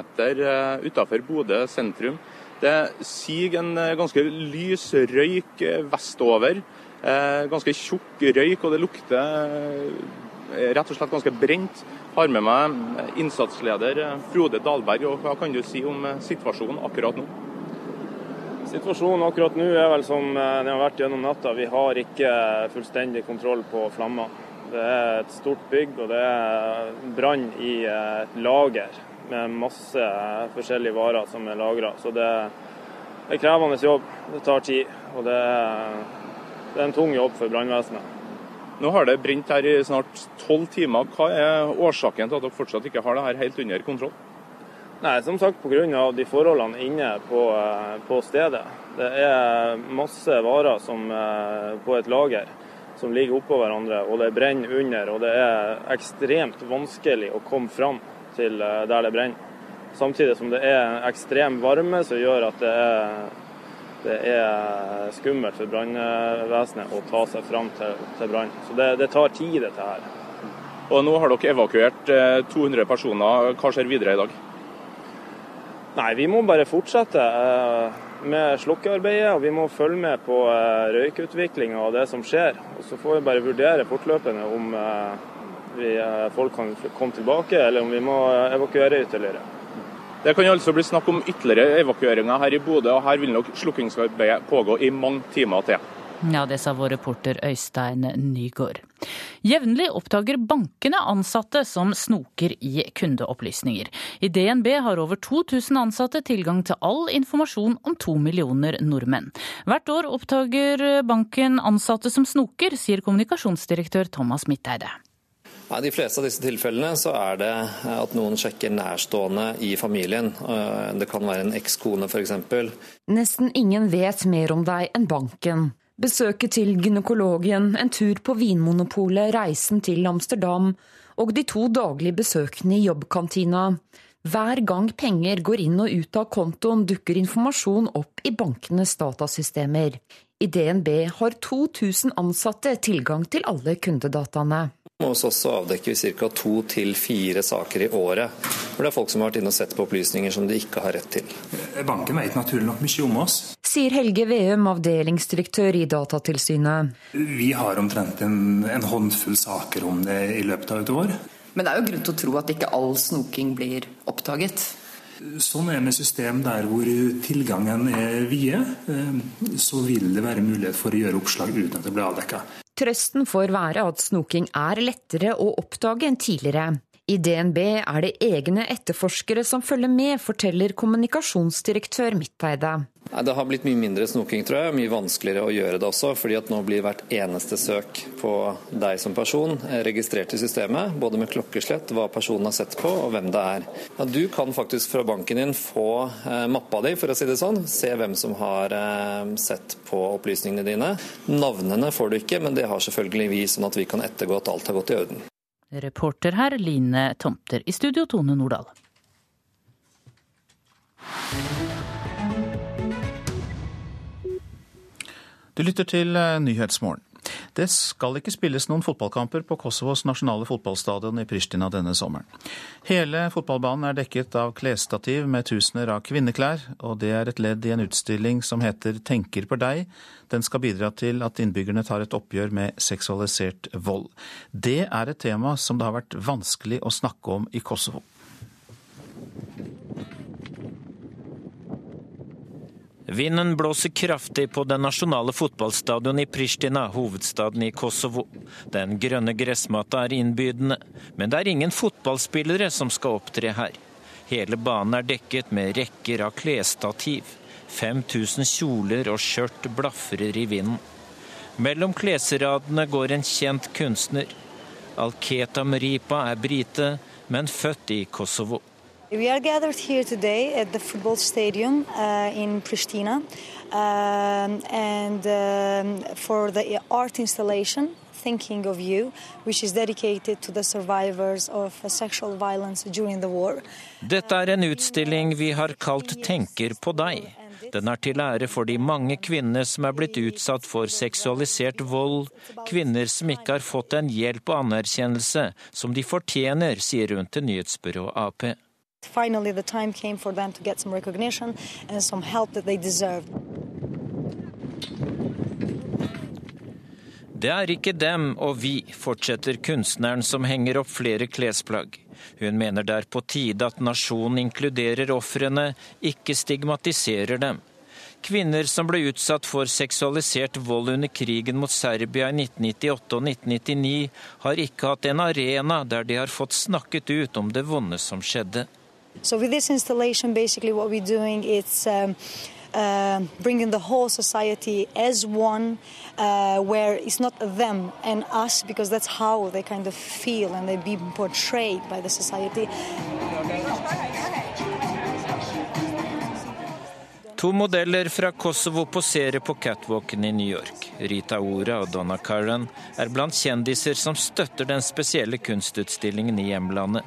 utenfor Bodø sentrum. Det siger en eh, ganske lys røyk vestover. Eh, ganske tjukk røyk, og det lukter eh, rett og slett ganske brent. Har med meg innsatsleder eh, Frode Dahlberg. og Hva kan du si om situasjonen akkurat nå? Situasjonen akkurat nå er vel som den har vært gjennom natta. Vi har ikke fullstendig kontroll på flammer. Det er et stort bygg, og det er brann i et lager med masse forskjellige varer som er lagra. Så det er krevende jobb. Det tar tid. og det er det er en tung jobb for brannvesenet. Nå har det brent her i snart tolv timer. Hva er årsaken til at dere fortsatt ikke har det her helt under kontroll? Nei, Som sagt pga. de forholdene inne på, eh, på, stedet. Det er masse varer som, eh, på et lager som ligger oppå hverandre, og det brenner under. Og det er ekstremt vanskelig å komme fram til eh, der det brenner. Samtidig som det er ekstrem varme som gjør at det er det er skummelt for brannvesenet å ta seg fram til, til brann. Så det, det, tar tid, dette her. Og Nå har dere evakuert 200 personer. Hva skjer videre i dag? Nei, Vi må bare fortsette med slukkearbeidet, og vi må følge med på røykutviklinga og det som skjer. Og Så får vi bare vurdere fortløpende om vi, folk kan komme tilbake, eller om vi må evakuere ytterligere. Det kan altså bli snakk om ytterligere evakueringer her i Bodø, og her vil nok slukkingsarbeidet pågå i mange timer til. Ja, det sa vår reporter Øystein Nygaard. Jevnlig oppdager bankene ansatte som snoker i kundeopplysninger. I DNB har over 2000 ansatte tilgang til all informasjon om to millioner nordmenn. Hvert år oppdager banken ansatte som snoker, sier kommunikasjonsdirektør Thomas Midteide. I de fleste av disse tilfellene så er det at noen sjekker nærstående i familien. Eh, det kan være en ekskone f.eks. Nesten ingen vet mer om deg enn banken. Besøket til gynekologen, en tur på Vinmonopolet, reisen til Amsterdam og de to daglige besøkene i jobbkantina. Hver gang penger går inn og ut av kontoen, dukker informasjon opp i bankenes datasystemer. I DNB har 2000 ansatte tilgang til alle kundedataene. Hos oss avdekker vi ca. to til fire saker i året. Hvor det er folk som har vært inne og sett på opplysninger som de ikke har rett til. Banken vet naturlig nok mye om oss. Sier Helge Veum, avdelingsdirektør i Datatilsynet. Vi har omtrent en, en håndfull saker om det i løpet av et år. Men det er jo grunn til å tro at ikke all snoking blir oppdaget? Sånn er med system der hvor tilgangen er vide, eh, så vil det være mulighet for å gjøre oppslag uten at det blir avdekka. Trøsten får være at snoking er lettere å oppdage enn tidligere. I DNB er det egne etterforskere som følger med, forteller kommunikasjonsdirektør Midteide. Det har blitt mye mindre snoking, tror jeg. Mye vanskeligere å gjøre det også. fordi at nå blir hvert eneste søk på deg som person registrert i systemet. Både med klokkeslett, hva personen har sett på og hvem det er. Ja, du kan faktisk fra banken din få eh, mappa di, for å si det sånn. Se hvem som har eh, sett på opplysningene dine. Navnene får du ikke, men det har selvfølgelig vi, sånn at vi kan ettergå at alt har gått i orden. Reporter her Line Tomter. I studio Tone Nordahl. Du lytter til eh, Nyhetsmorgen. Det skal ikke spilles noen fotballkamper på Kosovos nasjonale fotballstadion i Pristina denne sommeren. Hele fotballbanen er dekket av klesstativ med tusener av kvinneklær, og det er et ledd i en utstilling som heter Tenker på deg. Den skal bidra til at innbyggerne tar et oppgjør med seksualisert vold. Det er et tema som det har vært vanskelig å snakke om i Kosovo. Vinden blåser kraftig på den nasjonale fotballstadion i Pristina, hovedstaden i Kosovo. Den grønne gressmatta er innbydende, men det er ingen fotballspillere som skal opptre her. Hele banen er dekket med rekker av klesstativ. 5000 kjoler og skjørt blafrer i vinden. Mellom klesradene går en kjent kunstner. Alketa Mripa er brite, men født i Kosovo. We are gathered here today at the football stadium uh, in Pristina um, and um, for the art installation Thinking of You, which is dedicated to the survivors of sexual violence during the war. Dette er en utstilling vi har kalt Tenker på deg. Den er til ære for de mange kvinner som er blitt utsatt for seksualisert vold, kvinner som ikke har fått den hjelp og anerkjennelse som de fortjener, sier hun til nyhetsbyrået Ap. Finally, the time came for them to get some recognition and some help that they deserved. Det er ikke dem og vi, fortsetter kunstneren som henger opp flere klesplagg. Hun mener det er på tide at nasjonen inkluderer ofrene, ikke stigmatiserer dem. Kvinner som ble utsatt for seksualisert vold under krigen mot Serbia i 1998 og 1999, har ikke hatt en arena der de har fått snakket ut om det vonde som skjedde. So with this installation, basically what we're doing is um, uh, bringing the whole society as one, uh, where it's not them and us, because that's how they kind of feel and they're being portrayed by the society. To modeller fra Kosovo poserer på catwalken i New York. Rita Ora og Donna Karan er blant kjendiser som støtter den spesielle kunstutstillingen i hjemlandet.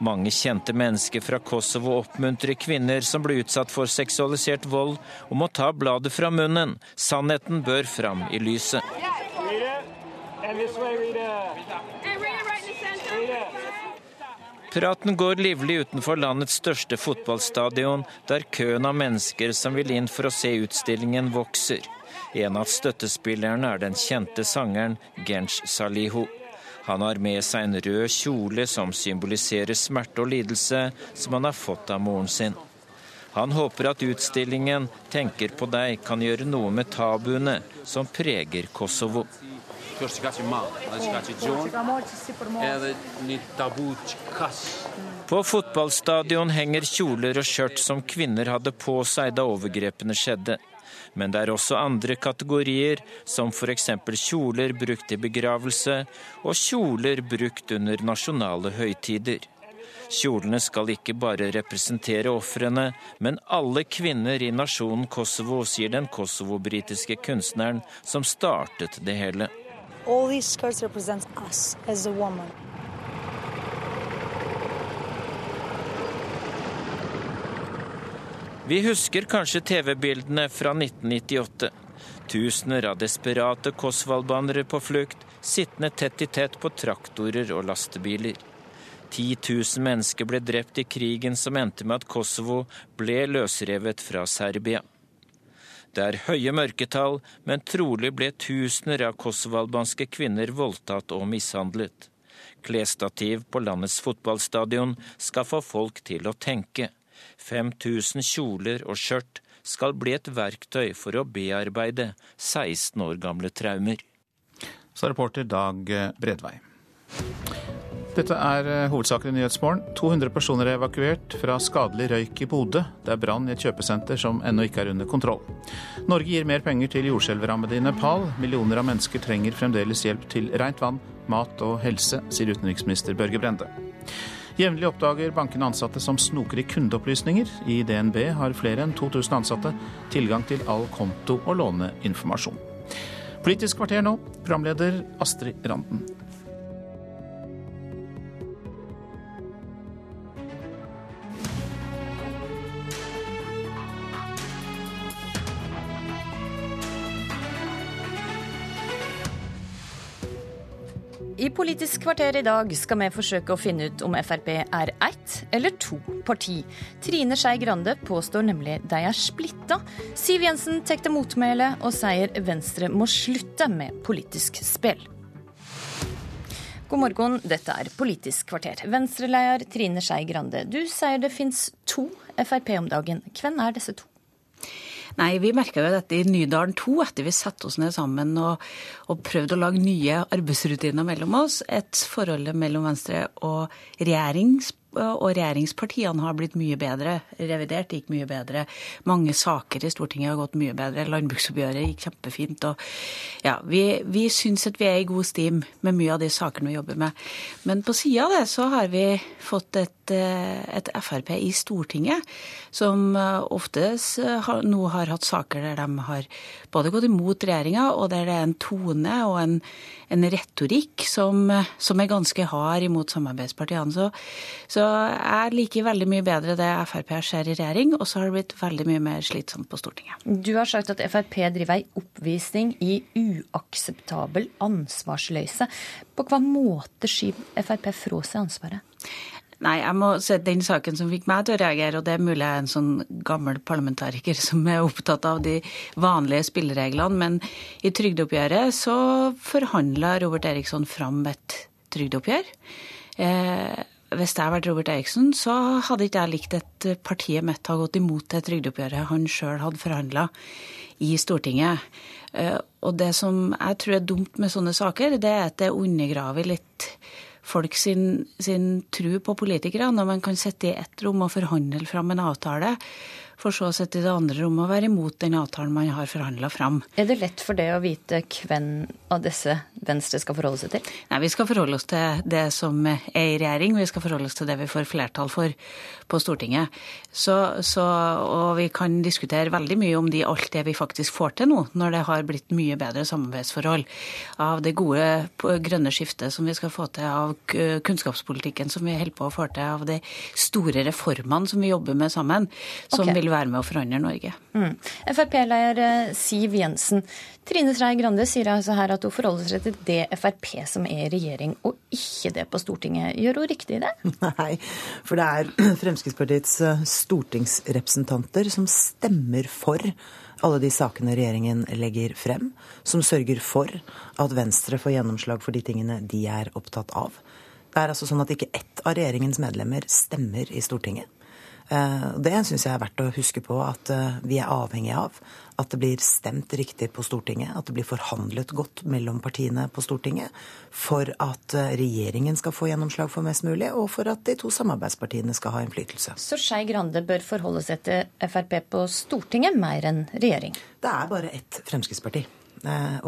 Mange kjente mennesker fra Kosovo oppmuntrer kvinner som blir utsatt for seksualisert vold, om å ta bladet fra munnen. Sannheten bør fram i lyset. Praten går livlig utenfor landets største fotballstadion, der køen av mennesker som vil inn for å se utstillingen, vokser. En av støttespillerne er den kjente sangeren Gensh Salihu. Han har med seg en rød kjole som symboliserer smerte og lidelse, som han har fått av moren sin. Han håper at utstillingen 'Tenker på deg' kan gjøre noe med tabuene som preger Kosovo. På fotballstadion henger kjoler og skjørt som kvinner hadde på seg da overgrepene skjedde. Men det er også andre kategorier, som f.eks. kjoler brukt i begravelse og kjoler brukt under nasjonale høytider. Kjolene skal ikke bare representere ofrene, men alle kvinner i nasjonen Kosovo, sier den kosovo-britiske kunstneren som startet det hele. All these skirts represent us as a woman. Vi husker kanskje TV-bildene fra 1998. Tusener av desperate Kosvalbanere på flukt, sittende tett i tett på traktorer og lastebiler. 10 000 mennesker ble drept i krigen som endte med at Kosovo ble løsrevet fra Serbia. Det er høye mørketall, men trolig ble tusener av kosovalbanske kvinner voldtatt og mishandlet. Klesstativ på landets fotballstadion skal få folk til å tenke. 5000 kjoler og skjørt skal bli et verktøy for å bearbeide 16 år gamle traumer. Så reporter Dag Bredvei. Dette er hovedsaken i Nyhetsmorgen. 200 personer er evakuert fra skadelig røyk i Bodø. Det er brann i et kjøpesenter som ennå ikke er under kontroll. Norge gir mer penger til jordskjelvrammede i Nepal. Millioner av mennesker trenger fremdeles hjelp til rent vann, mat og helse, sier utenriksminister Børge Brende. Jevnlig oppdager bankene ansatte som snoker i kundeopplysninger. I DNB har flere enn 2000 ansatte tilgang til all konto- og låneinformasjon. Politisk kvarter nå, programleder Astrid Randen. I Politisk kvarter i dag skal vi forsøke å finne ut om Frp er ett eller to parti. Trine Skei Grande påstår nemlig de er splitta. Siv Jensen tar til motmæle og sier Venstre må slutte med politisk spill. God morgen, dette er Politisk kvarter. Venstre-leder Trine Skei Grande, du sier det fins to Frp om dagen. Hvem er disse to? Nei, vi merka jo dette i Nydalen 2 etter vi satte oss ned sammen og, og prøvde å lage nye arbeidsrutiner mellom oss. Et forhold mellom Venstre og regjerings og regjeringspartiene har blitt mye bedre. Revidert gikk mye bedre. Mange saker i Stortinget har gått mye bedre. Landbruksoppgjøret gikk kjempefint. Og ja, vi, vi syns at vi er i god stim med mye av de sakene vi jobber med. Men på sida av det så har vi fått et, eh, et Frp i Stortinget som oftest har, nå har hatt saker der de har både gått imot regjeringa, og der det er en tone og en, en retorikk som, som, er ganske hard imot samarbeidspartiene. Så, så jeg liker veldig mye bedre det Frp ser i regjering, og så har det blitt veldig mye mer slitsomt på Stortinget. Du har sagt at Frp driver ei oppvisning i uakseptabel ansvarsløyse. På hva måte skyver Frp fra seg ansvaret? Nei, jeg må se den saken som fikk meg til å reagere, og det er mulig jeg er en sånn gammel parlamentariker som er opptatt av de vanlige spillereglene, men i trygdeoppgjøret så forhandla Robert Eriksson fram et trygdeoppgjør. Eh, hvis jeg hadde vært Robert Eriksson, så hadde ikke jeg likt at partiet mitt har gått imot det trygdeoppgjøret han sjøl hadde forhandla i Stortinget. Eh, og det som jeg tror er dumt med sånne saker, det er at det undergraver litt folk sin, sin tro på politikere når man kan sitte i ett rom og forhandle fram en avtale, for så å sitte i det andre rommet og være imot den avtalen man har forhandla fram. Er det lett for det å vite hvem av disse Venstre skal forholde seg til? Nei, vi skal forholde oss til det som er i regjering, vi skal forholde oss til det vi får flertall for på Stortinget. Så, så, og vi kan diskutere veldig mye om de, alt det vi faktisk får til nå, når det har blitt mye bedre samarbeidsforhold. Av det gode grønne skiftet som vi skal få til, av kunnskapspolitikken som vi holder på å få til, av de store reformene som vi jobber med sammen, som okay. vil være med å forandre Norge. Mm. Frp-leder eh, Siv Jensen. Trine Skei Grande sier altså her at hun forholder seg det er det Frp som er i regjering, og ikke det på Stortinget. Gjør hun riktig i det? Nei, for det er Fremskrittspartiets eh, stortingsrepresentanter som stemmer for alle de sakene regjeringen legger frem, som sørger for at Venstre får gjennomslag for de tingene de er opptatt av. Det er altså sånn at ikke ett av regjeringens medlemmer stemmer i Stortinget. Eh, det syns jeg er verdt å huske på at eh, vi er avhengig av. At det blir stemt riktig på Stortinget, at det blir forhandlet godt mellom partiene på Stortinget. For at eh, regjeringen skal få gjennomslag for mest mulig, og for at de to samarbeidspartiene skal ha innflytelse. Så Skei Grande bør forholde seg til Frp på Stortinget mer enn regjering? Det er bare ett Fremskrittsparti.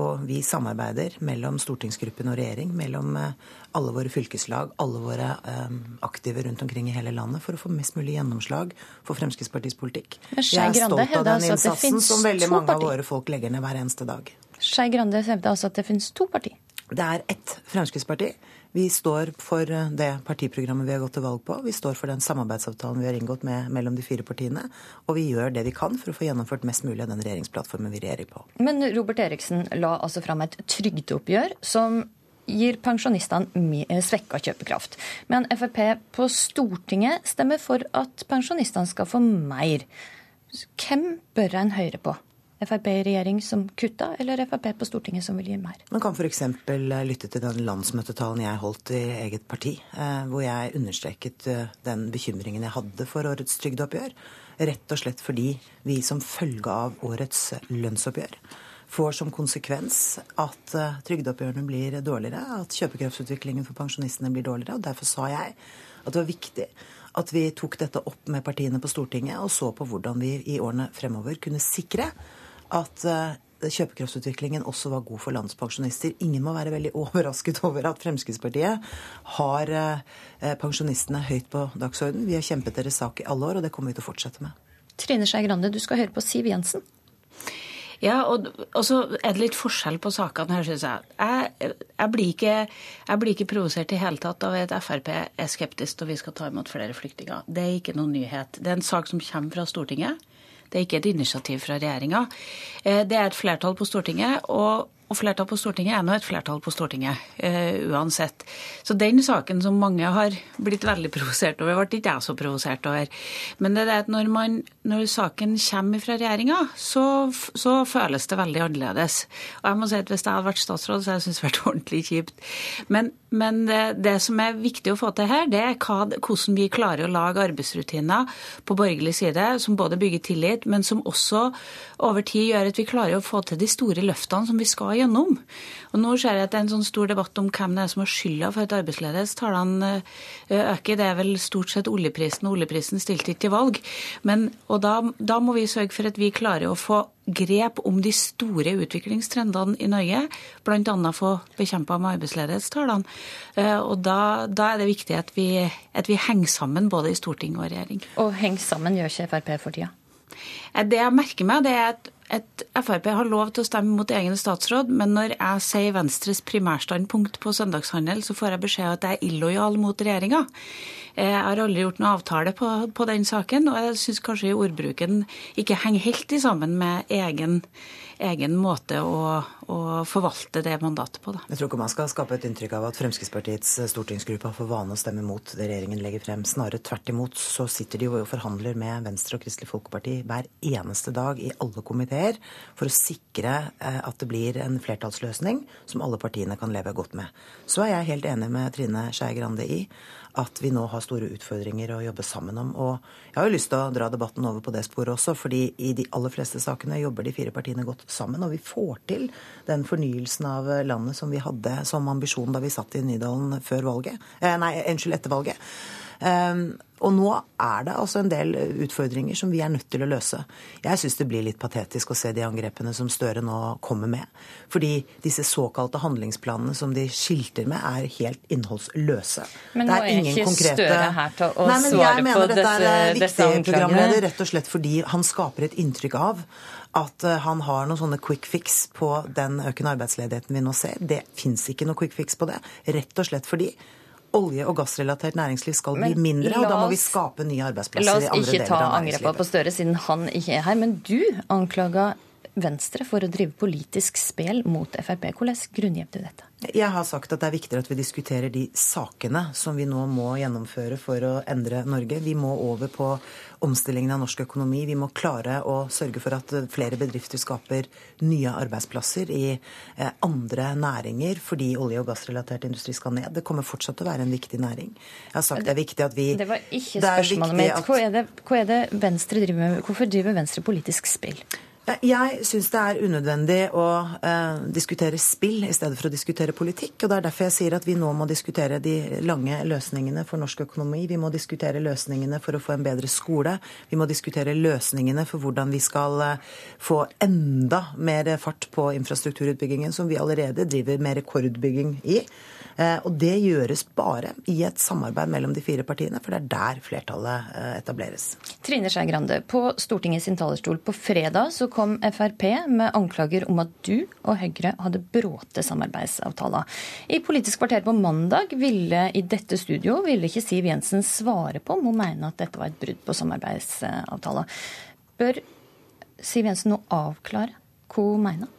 Og vi samarbeider mellom stortingsgruppen og regjering, mellom alle våre fylkeslag, alle våre um, aktive rundt omkring i hele landet for å få mest mulig gjennomslag for Fremskrittspartiets politikk. Jeg er stolt av den altså innsatsen som veldig mange av våre folk legger ned hver eneste dag. Skei Grande hevder altså at det finnes to partier? Det er ett Fremskrittsparti. Vi står for eh, det partiprogrammet vi har gått til valg på. Vi står for den samarbeidsavtalen vi har inngått med, mellom de fire partiene. Og vi gjør det vi kan for å få gjennomført mest mulig av den regjeringsplattformen vi regjerer på. Men Robert Eriksen la altså fram et trygdeoppgjør som gir pensjonistene eh, svekka kjøpekraft. Men Frp på Stortinget stemmer for at pensjonistene skal få mer. Hvem bør en høre på? Frp i regjering som kutta, eller Frp på Stortinget som vil gi mer? Man kan f.eks. Eh, lytte til den landsmøtetalen jeg holdt i eget parti, eh, hvor jeg understreket den bekymringen jeg hadde for årets trygdeoppgjør. Rett og slett fordi vi som følge av årets lønnsoppgjør får som konsekvens at trygdeoppgjørene blir dårligere, at kjøpekraftsutviklingen for pensjonistene blir dårligere. og Derfor sa jeg at det var viktig at vi tok dette opp med partiene på Stortinget og så på hvordan vi i årene fremover kunne sikre at uh, kjøpekraftsutviklingen også var god for landets pensjonister. Ingen må være veldig overrasket over at Fremskrittspartiet har uh, pensjonistene høyt på dagsorden. Vi har kjempet deres sak i alle år, og det kommer vi til å fortsette med. Trine Skei Grande, du skal høre på Siv Jensen. Ja, og, og, så er det litt forskjell på sakene her, syns jeg. Jeg, jeg, blir ikke, jeg blir ikke provosert i hele tatt av at Frp er skeptisk til at vi skal ta imot flere flyktninger. Det er ikke noen nyhet. Det er en sak som kommer fra Stortinget. Det er ikke et initiativ fra regjeringa. Eh, det er et flertall på Stortinget. og og flertall på Stortinget er nå et flertall på Stortinget, uh, uansett. Så den saken som mange har blitt veldig provosert over, ble ikke jeg så provosert over. Men det er at når, man, når saken kommer fra regjeringa, så, så, føles det veldig annerledes. Og jeg må si at hvis jeg hadde vært statsråd, så hadde jeg syntes det vært ordentlig kjipt. Men, men det, det, som er viktig å få til her, det er hva, hvordan vi klarer å lage arbeidsrutiner på borgerlig side som både bygger tillit, men som også over tid gjør at vi klarer å få til de store løftene som vi skal gjøre gjennom. Og nå ser jeg at det er en sånn stor debatt om hvem det er som har skylda for at arbeidsledighetstallene eh, øker. Det er vel stort sett oljeprisen, og oljeprisen stilte ikke til valg. Men, og da, da må vi sørge for at vi klarer å få grep om de store utviklingstrendene i Norge, bl.a. få bekjempa med arbeidsledighetstallene. Eh, og da, da, er det viktig at vi, at vi henger sammen både i storting og regjering. Og henger sammen gjør ikke Frp for tida? Eh, det jeg merker meg, det er at et Frp har lov til å stemme mot egen statsråd, men når jeg sier Venstres primærstandpunkt på søndagshandel, så får jeg beskjed om at jeg er illojal mot regjeringa. Jeg har aldri gjort noen avtale på, på den saken, og jeg syns kanskje ordbruken ikke henger helt i sammen med egen egen måte å, å, forvalte det mandatet på. Da. Jeg tror ikke man skal skape et inntrykk av at Fremskrittspartiets stortingsgruppe har for vane å stemme mot det regjeringen legger frem. Snarere tvert imot så sitter de og forhandler med Venstre og Kristelig Folkeparti hver eneste dag i alle komiteer for å sikre eh, at det blir en flertallsløsning som alle partiene kan leve godt med. Så er jeg helt enig med Trine Skei Grande i at vi nå har store utfordringer å jobbe sammen om. Og jeg har jo lyst til å dra debatten over på det sporet også, fordi i de aller fleste sakene jobber de fire partiene godt sammen. Og vi får til den fornyelsen av landet som vi hadde som ambisjon da vi satt i Nydalen før valget. Eh, nei, unnskyld, etter valget. Um, og nå er det altså en del utfordringer som vi er nødt til å løse. Jeg syns det blir litt patetisk å se de angrepene som Støre nå kommer med. Fordi disse såkalte handlingsplanene som de skilter med, er helt innholdsløse. Men nå er, ikke konkrete... Støre her til å Nei, men svare jeg mener på dette er er disse programleder, Rett og slett fordi han skaper et inntrykk av at eh, han har noen sånne quick fix på den økende arbeidsledigheten vi nå ser. Det fins ikke noe quick fix på det. Rett og slett fordi olje- og gassrelatert næringsliv skal bli mindre, og da må vi skape nye arbeidsplasser i andre deler av næringslivet. La oss ikke ta angrepet på Støre, siden han ikke er her. Men du anklaga Venstre for å drive politisk spel mot Frp. Hvordan grunngir du dette? Jeg har sagt at det er viktigere at vi diskuterer de sakene som vi nå må gjennomføre for å endre Norge. Vi må over på omstillingen av norsk økonomi. Vi må klare å sørge for at flere bedrifter skaper nye arbeidsplasser i eh, andre næringer fordi olje- og gassrelatert industri skal ned. Det kommer fortsatt til å være en viktig næring. Jeg har sagt det er viktig at vi Det var ikke spørsmålet mitt. Hva er, hva er det Venstre driver med? Hvorfor driver Venstre politisk spill? Jeg syns det er unødvendig å eh, diskutere spill i stedet for å diskutere politikk. og Det er derfor jeg sier at vi nå må diskutere de lange løsningene for norsk økonomi. Vi må diskutere løsningene for å få en bedre skole. Vi må diskutere løsningene for hvordan vi skal eh, få enda mer fart på infrastrukturutbyggingen, som vi allerede driver med rekordbygging i. Eh, og det gjøres bare i et samarbeid mellom de fire partiene, for det er der flertallet eh, etableres. Trine Skei Grande, på Stortingets sin talerstol på fredag så kom Frp med anklager om at du og Høyre hadde bråte samarbeidsavtaler. I Politisk kvarter på mandag ville i dette studio ville ikke Siv Jensen svare på om hun mener at dette var et brudd på samarbeidsavtaler. Bør Siv Jensen nå avklare hva hun mener?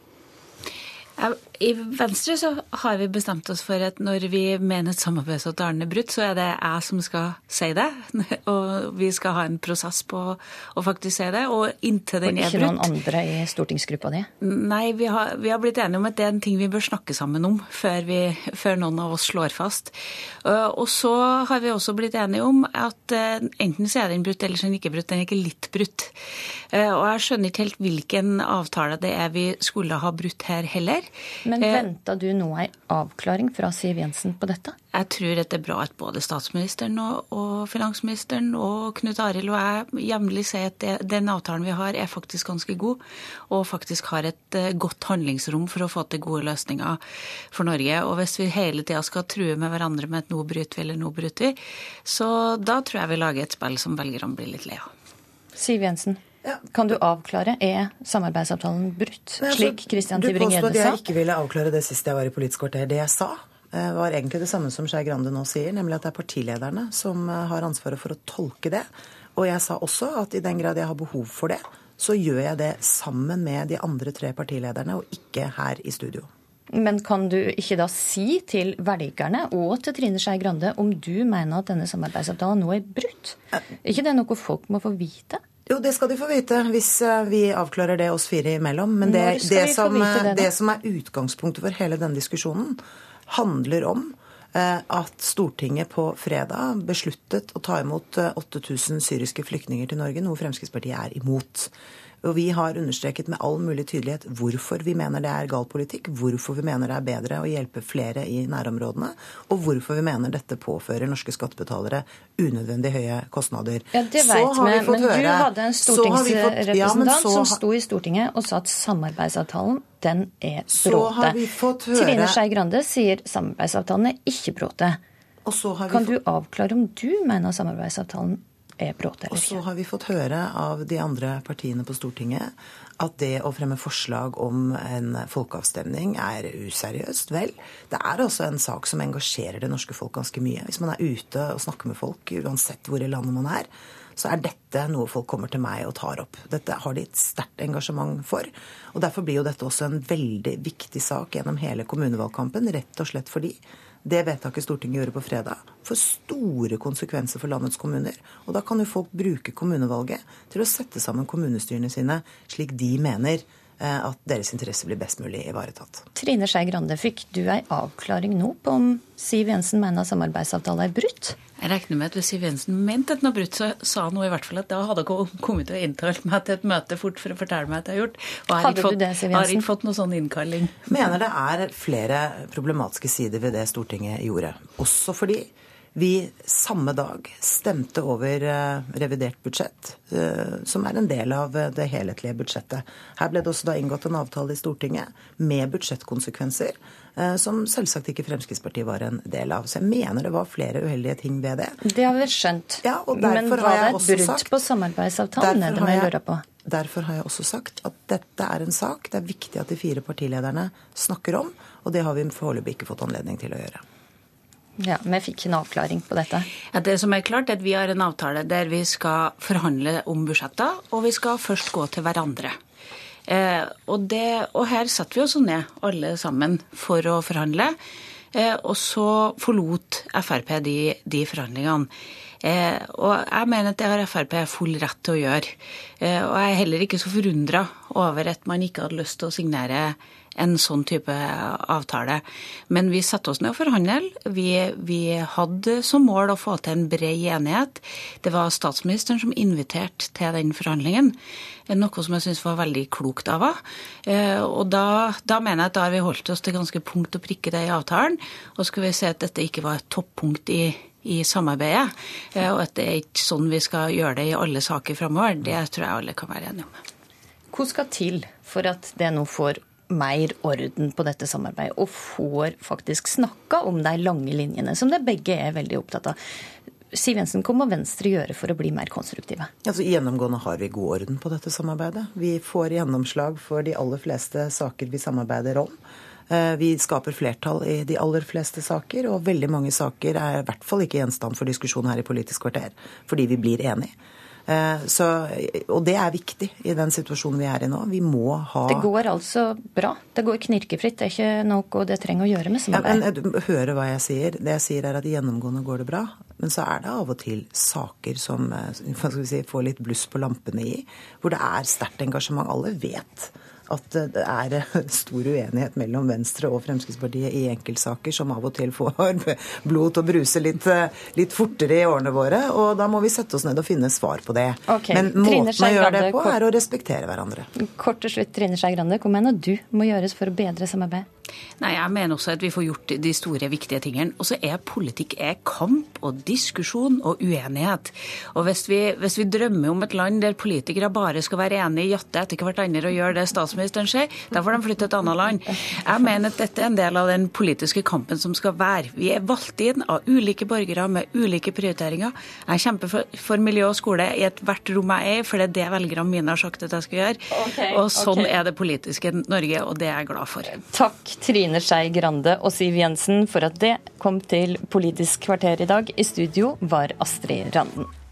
I Venstre så har vi bestemt oss for at når vi mener et samarbeidsavtalen er brutt, så er det jeg som skal si det. Og vi skal ha en prosess på å faktisk si det. Og inntil den er brutt ikke noen andre i stortingsgruppa di? Nei, vi har, vi har, blitt enige om at det er en ting vi bør snakke sammen om før, vi, før noen av oss slår fast. Og så har vi også blitt enige om at eh, enten så er den brutt, eller så er den ikke brutt. Den er ikke litt brutt. Eh, og jeg skjønner ikke helt hvilken avtale det er vi skulle ha brutt her heller. Men eh, venta du nå ei avklaring fra Siv Jensen på dette? Jeg tror at det er bra at både statsministeren og, og finansministeren og Knut Arild og jeg jevnlig sier at det, den avtalen vi har, er faktisk ganske god, og faktisk har et uh, godt handlingsrom for å få til gode løsninger for Norge. Og hvis vi hele tida skal true med hverandre med at nå bryter vi eller nå bryter vi, så da tror jeg vi lager et spill som velgerne blir litt lei av. Siv Jensen. Ja. Kan du avklare, er samarbeidsavtalen brutt, altså, slik Christian Tybring-Gjedde sa? Du påstod at jeg ikke ville avklare det sist jeg var i Politisk kvarter. Det jeg sa, eh, var egentlig det samme som Skei Grande nå sier, nemlig at det er partilederne som eh, har ansvaret for å tolke det. Og jeg sa også at i den grad jeg har behov for det, så gjør jeg det sammen med de andre tre partilederne, og ikke her i studio. Men kan du ikke da si til velgerne og til Trine Skei Grande om du mener at denne samarbeidsavtalen nå er brutt? Er ikke det noe folk må få vite? Jo, det skal de få vite hvis eh, vi avklarer det oss fire imellom. Men det, det, som, det, det som, er utgangspunktet for hele denne diskusjonen, handler om eh, at Stortinget på fredag besluttet å ta imot 8000 eh, syriske flyktninger til Norge, noe Fremskrittspartiet er imot. Og vi har understreket med all mulig tydelighet hvorfor vi mener det er gal politikk, hvorfor vi mener det er bedre å hjelpe flere i nærområdene, og hvorfor vi mener dette påfører norske skattebetalere unødvendig høye kostnader. Ja, Det vet vi, men høre, du hadde en stortingsrepresentant ja, så... som sto i Stortinget og sa at samarbeidsavtalen den er bråte. Trine Skei Grande sier samarbeidsavtalen er ikke bråte. Kan du avklare om du mener samarbeidsavtalen er brutt eller ikke. Og så har vi fått høre av de andre partiene på Stortinget at det å fremme forslag om en folkeavstemning er useriøst. Vel, det er altså en sak som engasjerer det norske folk ganske mye. Hvis man er ute og snakker med folk, uansett hvor i landet man er, så er dette noe folk kommer til meg og tar opp. Dette har de et sterkt engasjement for. Og Derfor blir jo dette også en veldig viktig sak gjennom hele kommunevalgkampen, rett og slett fordi det vedtaket Stortinget gjorde på fredag, får store konsekvenser for landets kommuner. Og da kan jo folk bruke kommunevalget til å sette sammen kommunestyrene sine slik de mener eh, at deres interesser blir best mulig ivaretatt. Trine Skei Grande, fikk du ei avklaring nå på om Siv Jensen mener samarbeidsavtalen er brutt? Jeg regner med at hvis Siv Jensen mente at hun har brutt, så sa hun i hvert fall at da hadde hun kommet til å inntalt meg til et møte fort for å fortelle meg at jeg har gjort. Og har, ikke fått, det, har ikke fått noen sånn innkalling. Mener det er flere problematiske sider ved det Stortinget gjorde. Også fordi vi samme dag stemte over eh, revidert budsjett, eh, som er en del av eh, det helhetlige budsjettet. Her ble det også da inngått en avtale i Stortinget med budsjettkonsekvenser som selvsagt ikke Fremskrittspartiet var en del av. Så jeg mener det var flere uheldige ting ved det. Det har vi skjønt. Ja, Men var det et brudd på samarbeidsavtalen? Det jeg lure på. Derfor har jeg også sagt at dette er en sak det er viktig at de fire partilederne snakker om, og det har vi foreløpig ikke fått anledning til å gjøre. Ja, Vi fikk en avklaring på dette. Ja, det som er klart er at Vi har en avtale der vi skal forhandle om budsjetter, og vi skal først gå til hverandre. Eh, og, det, og, her satte vi oss ned alle sammen for å forhandle. Eh, og så forlot Frp de, de forhandlingene. Eh, og jeg mener at det har Frp full rett til å gjøre. Eh, og jeg er heller ikke så forundra over at man ikke hadde lyst til å signere en sånn type avtale. Men vi satte oss ned og forhandlet. Vi, vi, hadde som mål å få til en bred enighet. Det var statsministeren som inviterte til den forhandlingen. Noe som jeg syns var veldig klokt av henne. Og da, da, mener jeg at da har vi holdt oss til ganske punkt og prikke det i avtalen. Og skulle vi se at dette ikke var et toppunkt i i samarbeidet, og at det er ikke sånn vi skal gjøre det i alle saker framover. Det tror jeg alle kan være enige om. Hva skal til for at det nå får mer orden på dette samarbeidet, og får faktisk snakka om de lange linjene, som det begge er veldig opptatt av. Siv Jensen, hva må Venstre gjøre for å bli mer konstruktive? Altså, gjennomgående har vi god orden på dette samarbeidet. Vi får gjennomslag for de aller fleste saker vi samarbeider om. Eh, vi skaper flertall i de aller fleste saker, og veldig mange saker er i hvert fall ikke gjenstand for diskusjon her i Politisk kvarter, fordi vi blir enige. Eh, så, og det er viktig i den situasjonen vi er i nå. Vi må ha Det går altså bra? Det går knirkefritt? Det er ikke noe det trenger å gjøre med samarbeid? Ja, men, høre hva jeg sier. Det jeg sier er at gjennomgående går det bra. Men så er det av og til saker som eh, si, får litt bluss på lampene i, hvor det er sterkt engasjement. Alle vet at det er stor uenighet mellom Venstre og Fremskrittspartiet i enkeltsaker som av og til får blod til å bruse litt, litt, fortere i årene våre. Og da må vi sette oss ned og finne svar på det. Okay. Men måten å gjøre det på er å respektere hverandre. Kort til slutt, Trine Skei Grande, hva mener du må gjøres for å bedre samarbeidet? Nei, Jeg mener også at vi får gjort de store, viktige tingene. Og så er politikk er kamp og diskusjon og uenighet. Og hvis vi, hvis vi, drømmer om et land der politikere bare skal være enige, i jatte etter hverandre og gjøre det statsministeren sier, da får de flytte til et annet land. Jeg mener at dette er en del av den politiske kampen som skal være. Vi er valgt inn av ulike borgere med ulike prioriteringer. Jeg kjemper for, for miljø og skole i ethvert rom jeg er i, for det er det velgerne mine har sagt at jeg skal gjøre. Okay, og sånn okay. er det politiske Norge, og det er jeg glad for. Takk. Trine Skei Grande og Siv Jensen for at det kom til Politisk kvarter i dag. I studio var Astrid Randen.